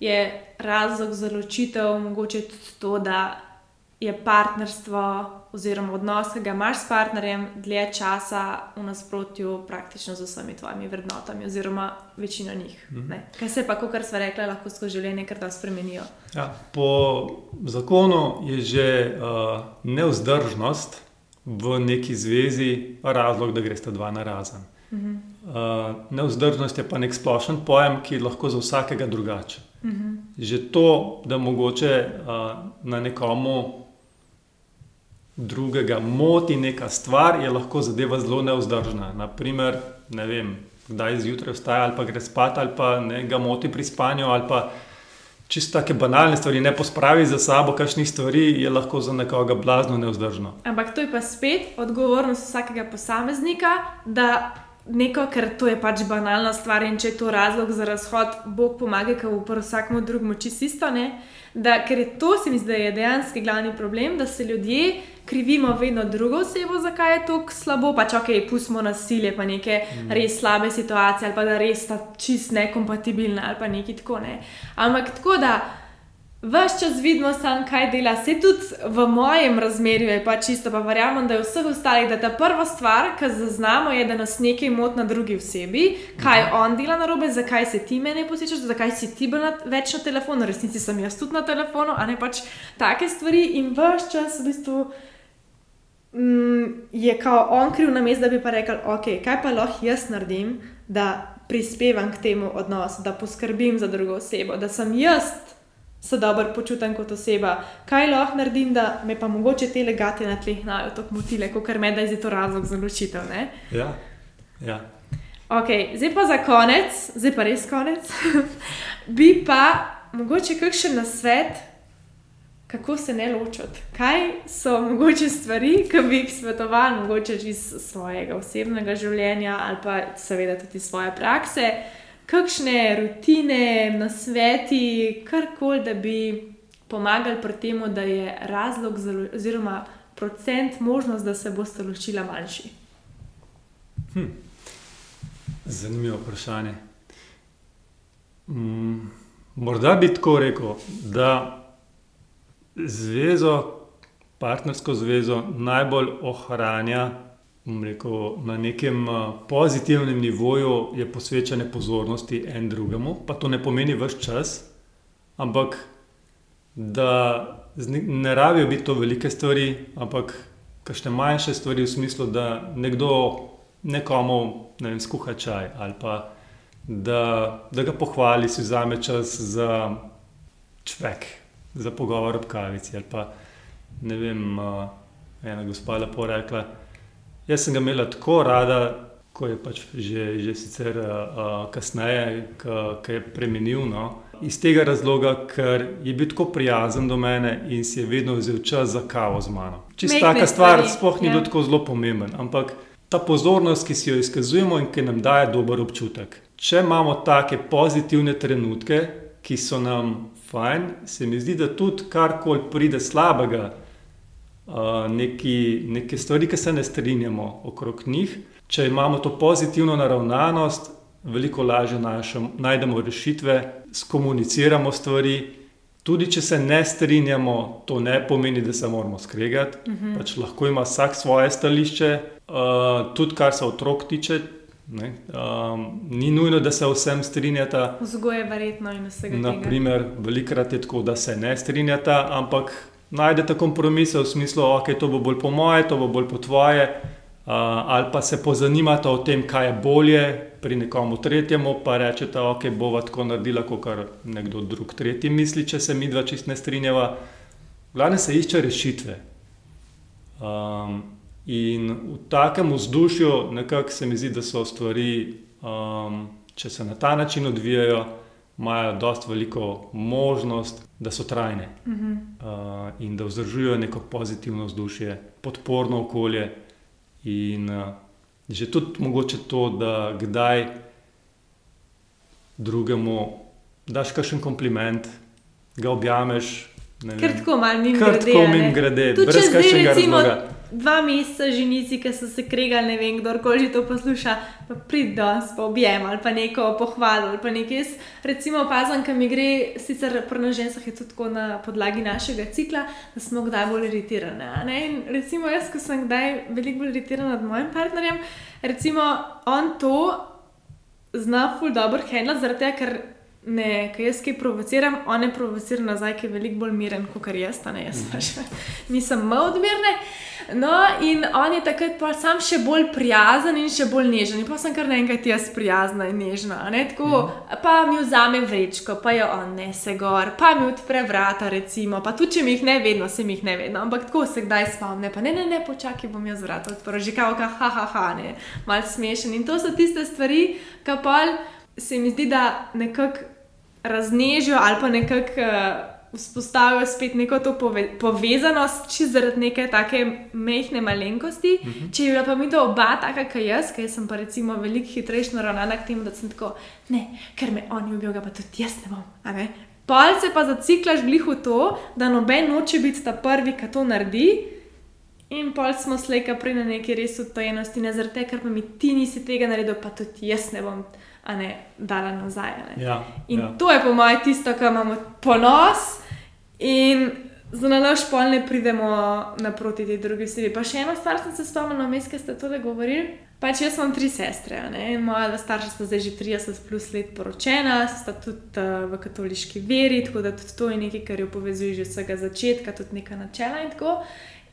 je razlog za ločitev mogoče tudi to, da je partnerstvo oziroma odnos, ki ga imaš s partnerjem, dlje časa v nasprotju praktično z vsemi tvojimi vrednotami, oziroma večino njih. Mm -hmm. Kaj se pa, kot smo rekli, lahko skozi življenje kar da spremenijo? Ja, po zakonu je že uh, neuzdržnost v neki zvezi razlog, da greš ta dva na razen. Mm -hmm. uh, neuzdržnost je pa nek splošen pojem, ki je lahko za vsakega drugačen. -hmm. Že to, da mogoče uh, na nekomu drugega moti neka stvar, je lahko zadeva zelo neudržna. Naprimer, ne vem, kdaj zjutraj vstaja ali pa gre spat ali pa ne ga moti pri spanju ali pa. Čisto tako banalne stvari, ne pospravi za sabo, kakšnih stvari je lahko za nekoga blazno neuzdržno. Ampak to je pa spet odgovornost vsakega posameznika, da neko, ker to je pač banalna stvar in če je to razlog za razhod, Bog pomaga, ker v vsakmu drugemu čisto ne. Da, ker je to, se mi zdi, da je dejansko glavni problem, da se ljudje krivimo vedno drugo osebo, zakaj je to slabo. Pač ok, pustimo nasilje, pa neke mm. res slabe situacije, ali pa da res sta čist nekompatibilna, ali pa nekaj tako ne. Ampak tako da. Ves čas vidimo, sam, kaj dela, se tudi v mojem razmerju je pač čisto, pa verjamem, da je vseh ostalih, da ta prva stvar, ki zaznamo, je, da nas nekaj moti na drugi osebi, kaj mhm. on dela na robe, zakaj se ti meni posečeš, zakaj si ti bil več na telefonu, resnici sem jaz tudi na telefonu, a ne pač take stvari in ves čas v bistvu. Mm, je kao on kriv na mestu, da bi pa rekel, ok, kaj pa lahko jaz naredim, da prispevam k temu odnosu, da poskrbim za drugo osebo, da sem jaz se dobro počutim kot oseba. Kaj lahko naredim, da me pa mogoče te legate na tleh najo tako motile, kot ker me da je to razlog za ločitev. Ja. ja. Ok, zdaj pa za konec, zdaj pa res konec. [laughs] bi pa mogoče kakšen na svet. Kako se ne ločiti? Kaj so mogoče stvari, ki bi jih svetoval, mogoče iz svojega osebnega življenja ali pa seveda tudi iz svoje prakse, kakšne rutine, nasveti, karkoli, da bi pomagali pri tem, da je razlog, za, oziroma procent možnost, da se boste ločila manjši. Hm. Zanimivo vprašanje. Mm, morda bi tako rekel, da zvezo, partnersko zvezo najbolj ohranja rekel, na nekem pozitivnem nivoju je posvečanje pozornosti en drugemu, pa to ne pomeni vse čas, ampak da ne rabijo biti to velike stvari, ampak kakšne manjše stvari v smislu, da nekdo nekomu ne vem, skuha čaj ali pa da, da ga pohvali, si vzame čas za čvek, za pogovor ob kavici. Ali pa ne vem, ena gospa lepo rekla. Jaz sem ga imela tako rada, ko je pač že, že sicer uh, kasneje, ki je premenil. No. Iz tega razloga, ker je bil tako prijazen do mene in si je vedno vzel čas za kavo z mano. Čisto taka stvar, sploh ni ja. bilo tako zelo pomemben, ampak ta pozornost, ki si jo izkazujemo in ki nam daje dober občutek. Če imamo take pozitivne trenutke, ki so nam fajn, se mi zdi, da tudi karkoli pride slabega, neki, neke stvari, ki se ne strinjamo okrog njih. Če imamo to pozitivno naravnanost, veliko lažje našem, najdemo rešitve, skomuniciramo stvari. Tudi če se ne strinjamo, to ne pomeni, da se moramo skregati. Uh mhm. -huh. pač lahko ima vsak svoje stališče, uh, tudi kar se otrok tiče. Um, ni nujno, da se vsem strinjata. Vzgoje je verjetno in vsega. Naprimer, velikrat je tako, da se ne strinjata, ampak najdete kompromise v smislu, da okay, to bo bolj po moje, to bo bolj po tvoje, uh, ali pa se pozanimate o tem, kaj je bolje pri nekomu tretjemu, pa rečete, da okay, bo tako naredila, kot kar nekdo drug tretji misli, če se mi dva čist ne strinjava. Glavno se išče rešitve. Um, in v takem vzdušju, nekako se mi zdi, da so stvari, um, če se na ta način odvijajo, imajo dosta veliko možnost, da so trajne uh -huh. uh, in da vzdržujejo neko pozitivno vzdušje, podporno okolje. In uh, že tudi mogoče to, da kdaj drugemu daš kakšen kompliment, ga objameš. Ker tako malo mimo grede. Ker tako mimo grede, brez kakšnega razloga dva meseca ženici, ki so se kregali, ne vem, kdorkoli to posluša, pa prid do nas, pa objem ali pa neko pohvalo ali pa nekaj. Jaz, recimo, opazam, ki mi gre, sicer pri ženskah je to tako na podlagi našega cikla, da smo kdaj bolj iritirani. Recimo, jaz, ko sem kdaj veliko bolj iritirana nad mojim partnerjem, recimo, on to zna ful dobro handlati, zaradi tega, ker. Ne, kaj jaz kaj provociram, on je provociral nazaj, ki je veliko bolj miren kot jaz, ne jaz, pač nisem malo odmirne. No, in on je takrat pa sam še bolj prijazen in še bolj nežen. In pa sem kar naenkrat jaz prijazna in nežna. Tako, mm. Pa mi vzame vrečko, pa jo on nese gor, pa mi odpre vrata, recimo. Pa tudi če mi jih ne vedno, se mi jih ne vedno, ampak tako se kdaj spomne. Pa ne, ne, ne, počakaj, bom jaz vrata odprl, že kao, ha, ha, ha, ne, mal smešen. In to so tiste stvari, ki pa se mi zdi, da nekako raznežijo ali pa nekako. Uh, vzpostavijo spet neko to pove, povezanost, če zaradi neke take mehke malenkosti. Uh mhm. -huh. Če je bila pa mi to oba taka, kot jaz, ki sem pa recimo veliko hitrejša naravnana k temu, da sem tako, ne, ker me oni ubijo, pa tudi jaz ne bom. Palce pa zaciklaš glih v to, da noben noče biti ta prvi, ki to naredi. In pol smo slejka pri na neki res odtojenosti, ne zaradi tega, ker pa mi ti nisi tega naredil, pa tudi jaz ne bom a ne dala nazaj. Ne. Ja, in ja. to je po mojem tisto, kar imamo ponos. In za naš pol ne pridemo naproti tej drugi osebi. Pa še eno stvar sem se spomnila, mes, ki ste to le govorili. Pač jaz imam tri sestre, moja starša sta zdaj že 30 plus let poročena, sta tudi uh, v katoliški veri, tako da tudi to je nekaj, kar jo povezuje že od vsega začetka, tudi neka načela in tako.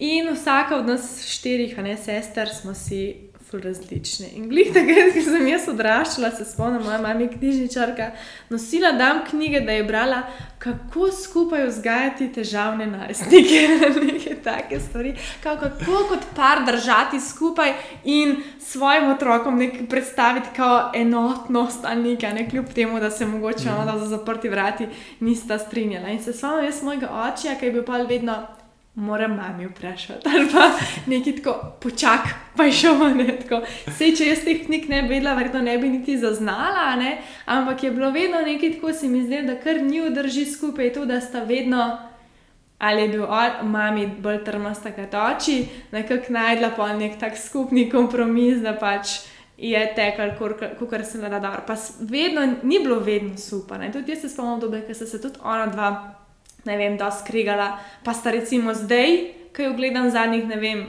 In vsaka od nas štirih, a ne sester, smo si različne. In glih tega, ki sem jaz odraščala, se spomnim, moja mama je knjižničarka, nosila dam knjige, da je brala, kako skupaj vzgajati težavne najstnike. [laughs] Neke take stvari, kako, kako kot par držati skupaj in svojim otrokom predstaviti kot enotnost ali nekaj, ne kljub temu, da se mogoče ona mhm. za zaprti vrati nista strinjala. In se spomnim jaz mojega očija, ki je bil pa vedno moram mami vprašati, ali pa nekaj tako počak, pa je šel ne tako. Sej, če jaz teh knjig ne bi vedela, verjetno ne bi niti zaznala, ne? ampak je bilo vedno nekaj tako, se mi zdi, da kar ni vdrži skupaj to, da sta vedno. Ali je bil mami bolj trmasta kot oči, nekako najdla pa nek tak skupni kompromis, da pač je tekel, kot se da da. Pa vedno ni bilo vedno super. Ne? Tudi jaz se spomnim, da so se tudi ona dva ne vem, da skregala. Pa sta recimo zdaj, ki jo gledam zadnjih, ne vem,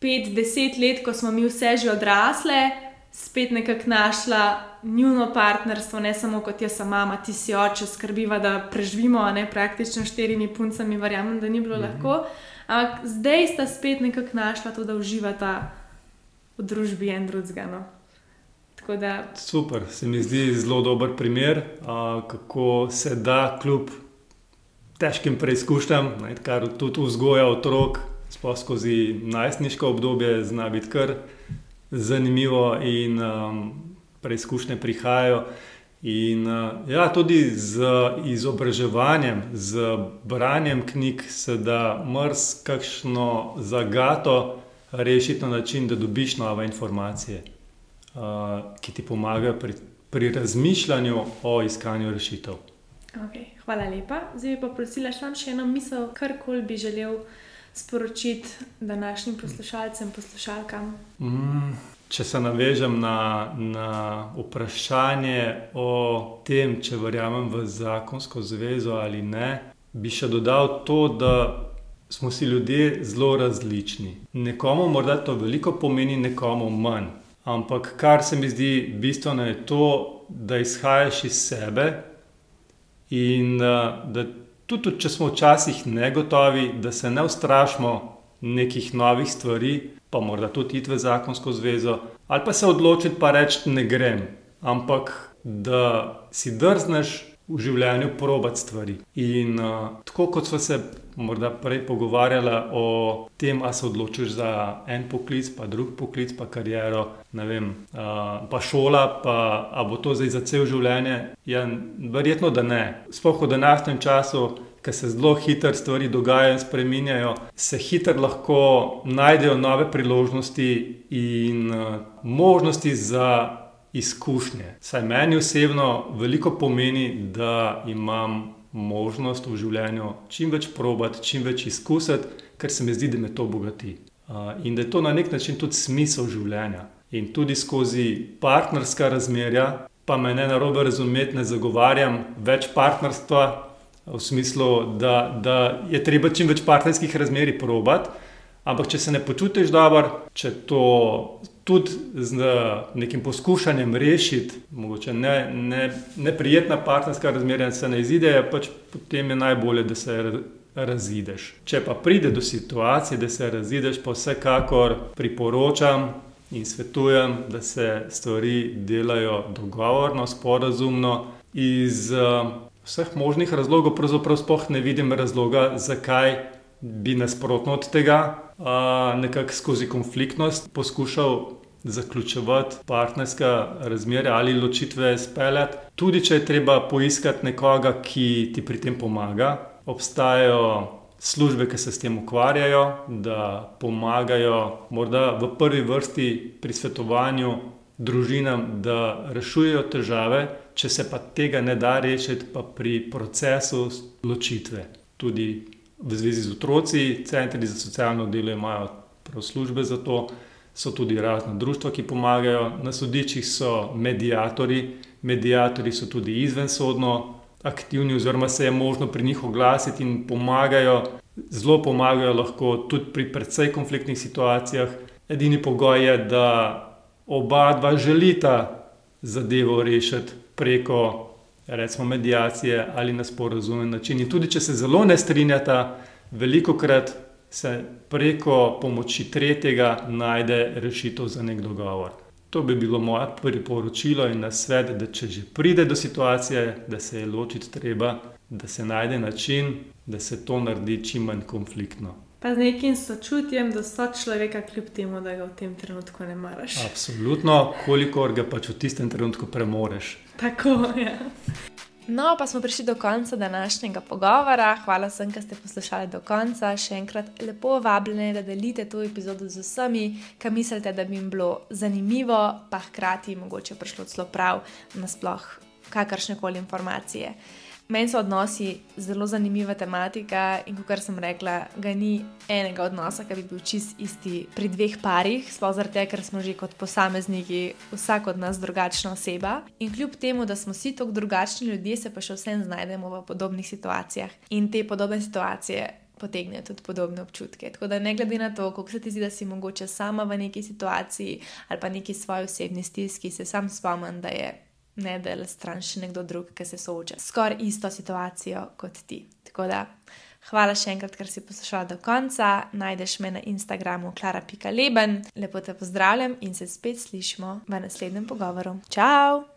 pet, deset let, ko smo mi vse že odrasle, spet nekako našla njuno partnerstvo, ne samo kot jaz, mama, ti si oče, skrbiva, da preživimo, ne praktično štirimi puncami, verjamem, da ni bilo mhm. lahko. Ampak zdaj sta spet nekako našla to, da uživata v družbi en drugega. No. Da... Super, se mi zdi zelo dober primer, uh, kako se da kljub težkim preizkušnjam, kar tudi vzgoja otrok, sploh skozi najstniško obdobje, zna biti kar zanimivo in um, preizkušnje prihajajo. In uh, ja, tudi z izobraževanjem, z branjem knjig se da marsikakšno zagato rešiti na način, da dobiš nove informacije, uh, ki ti pomagajo pri, pri razmišljanju o iskanju rešitev. Okay, hvala lepa. Zdaj pa prosila še eno misel, karkoli bi želel sporočiti današnjim poslušalcem, poslušalkam. Mm, če se navežem na, na vprašanje o tem, če verjamem v zakonsko zvezo ali ne, bi še dodal to, da smo si ljudje zelo različni. Nekomu morda to veliko pomeni, nekomu manj. Ampak kar se mi zdi bistveno, je to, da izhajaš iz sebe In uh, da tudi, če smo včasih negotovi, da se ne ustrašimo nekih novih stvari, pa morda tudi iti v zakonsko zvezo, ali pa se odločiti, pa reči, ne grem, ampak da si drzneš v življenju probati stvari. In uh, tako kot smo se morda prej pogovarjali o tem, ali se odločiš za en poklic, pa drug poklic, pa kariero, vem, uh, pa šola, pa bo to zdaj za cel življenje. Ja, verjetno, da ne. Sploh v današnjem času. Ker se zelo hitro stvari dogajajo in spremenjajo, se hitro lahko najdejo nove priložnosti in možnosti za izkušnje. Saj meni osebno veliko pomeni, da imam možnost v življenju čim več probati, čim več izkusiti, ker se mi zdi, da me to bogati. In da je to na nek način tudi smisel življenja. In tudi skozi partnerska razmerja, pa me ne narobe razumeti, ne zagovarjam več partnerstva, v smislu, da, da je treba čim več partnerskih razmerij probati. Ampak, če se ne počutiš dobro, če to tudi z nekim poskušanjem rešiti, mogoče ne, ne, neprijetna partnerska razmerja, se ne izide, pač potem je najbolje, da se razideš. Če pa pride do situacije, da se razideš, pa vsekakor priporočam in svetujem, da se stvari delajo dogovorno, sporazumno. Iz uh, vseh možnih razlogov, pravzaprav sploh ne vidim razloga, zakaj bi nasprotno od tega, nekako skozi konfliktnost poskušal zaključovati partnerska razmerja ali ločitve speljati. Tudi če je treba poiskati nekoga, ki ti pri tem pomaga, obstajajo službe, ki se s tem ukvarjajo, da pomagajo, morda v prvi vrsti pri svetovanju družinam, da rešujejo težave, če se pa tega ne da rešiti, pa pri procesu ločitve. Tudi v zvezi z otroci, centri za socialno delo imajo prav službe za to, so tudi razna društva, ki pomagajo. Na sodiščih so medijatori, medijatori so tudi izvensodno aktivni, oziroma se je možno pri njih oglasiti in pomagajo, zelo pomagajo, lahko tudi pri precej konfliktnih situacijah. Edini pogoj je, da oba dva želita zadevo rešiti preko, recimo, medijacije ali na sporozumen način. In tudi, če se zelo ne strinjata, veliko krat se preko pomoči tretjega najde rešitev za nek dogovor. To bi bilo moje priporočilo in nasvet, da če že pride do situacije, da se je ločiti treba, da se najde način, da se to naredi čim manj konfliktno. Pa z nekim sočutjem do človeka, kljub temu, da ga v tem trenutku ne maraš. Absolutno, kolikor ga pač v tistem trenutku premoreš. Tako je. Ja. No, pa smo prišli do konca današnjega pogovora. Hvala vsem, ki ste poslušali do konca. Še enkrat lepo vabljeni, da delite to epizodo z vsemi, ki mislite, da bi jim bilo zanimivo, pa hkrati mogoče prišlo celo prav na sploh kakršne koli informacije. Meni so odnosi zelo zanimiva tematika in, kot sem rekla, ga ni enega odnosa, ki bi bil čist isti pri dveh parih, sploh zaradi tega, ker smo že kot posamezniki, vsak od nas drugačna oseba. In kljub temu, da smo vsi tako drugačni ljudje, se pa še vsem znajdemo v podobnih situacijah. In te podobne situacije. Potegnejo tudi podobne občutke. Tako da, ne glede na to, kako se ti zdi, da si mogoče sama v neki situaciji ali pa neki svoji osebni stiski, se sam spomnim, da je ne da le stran še nekdo drug, ki se sooča s skoraj isto situacijo kot ti. Tako da, hvala še enkrat, ker si poslušala do konca. Najdeš me na Instagramu klara.leben. Lepo te pozdravljam in se spet slišmo v naslednjem pogovoru. Ciao!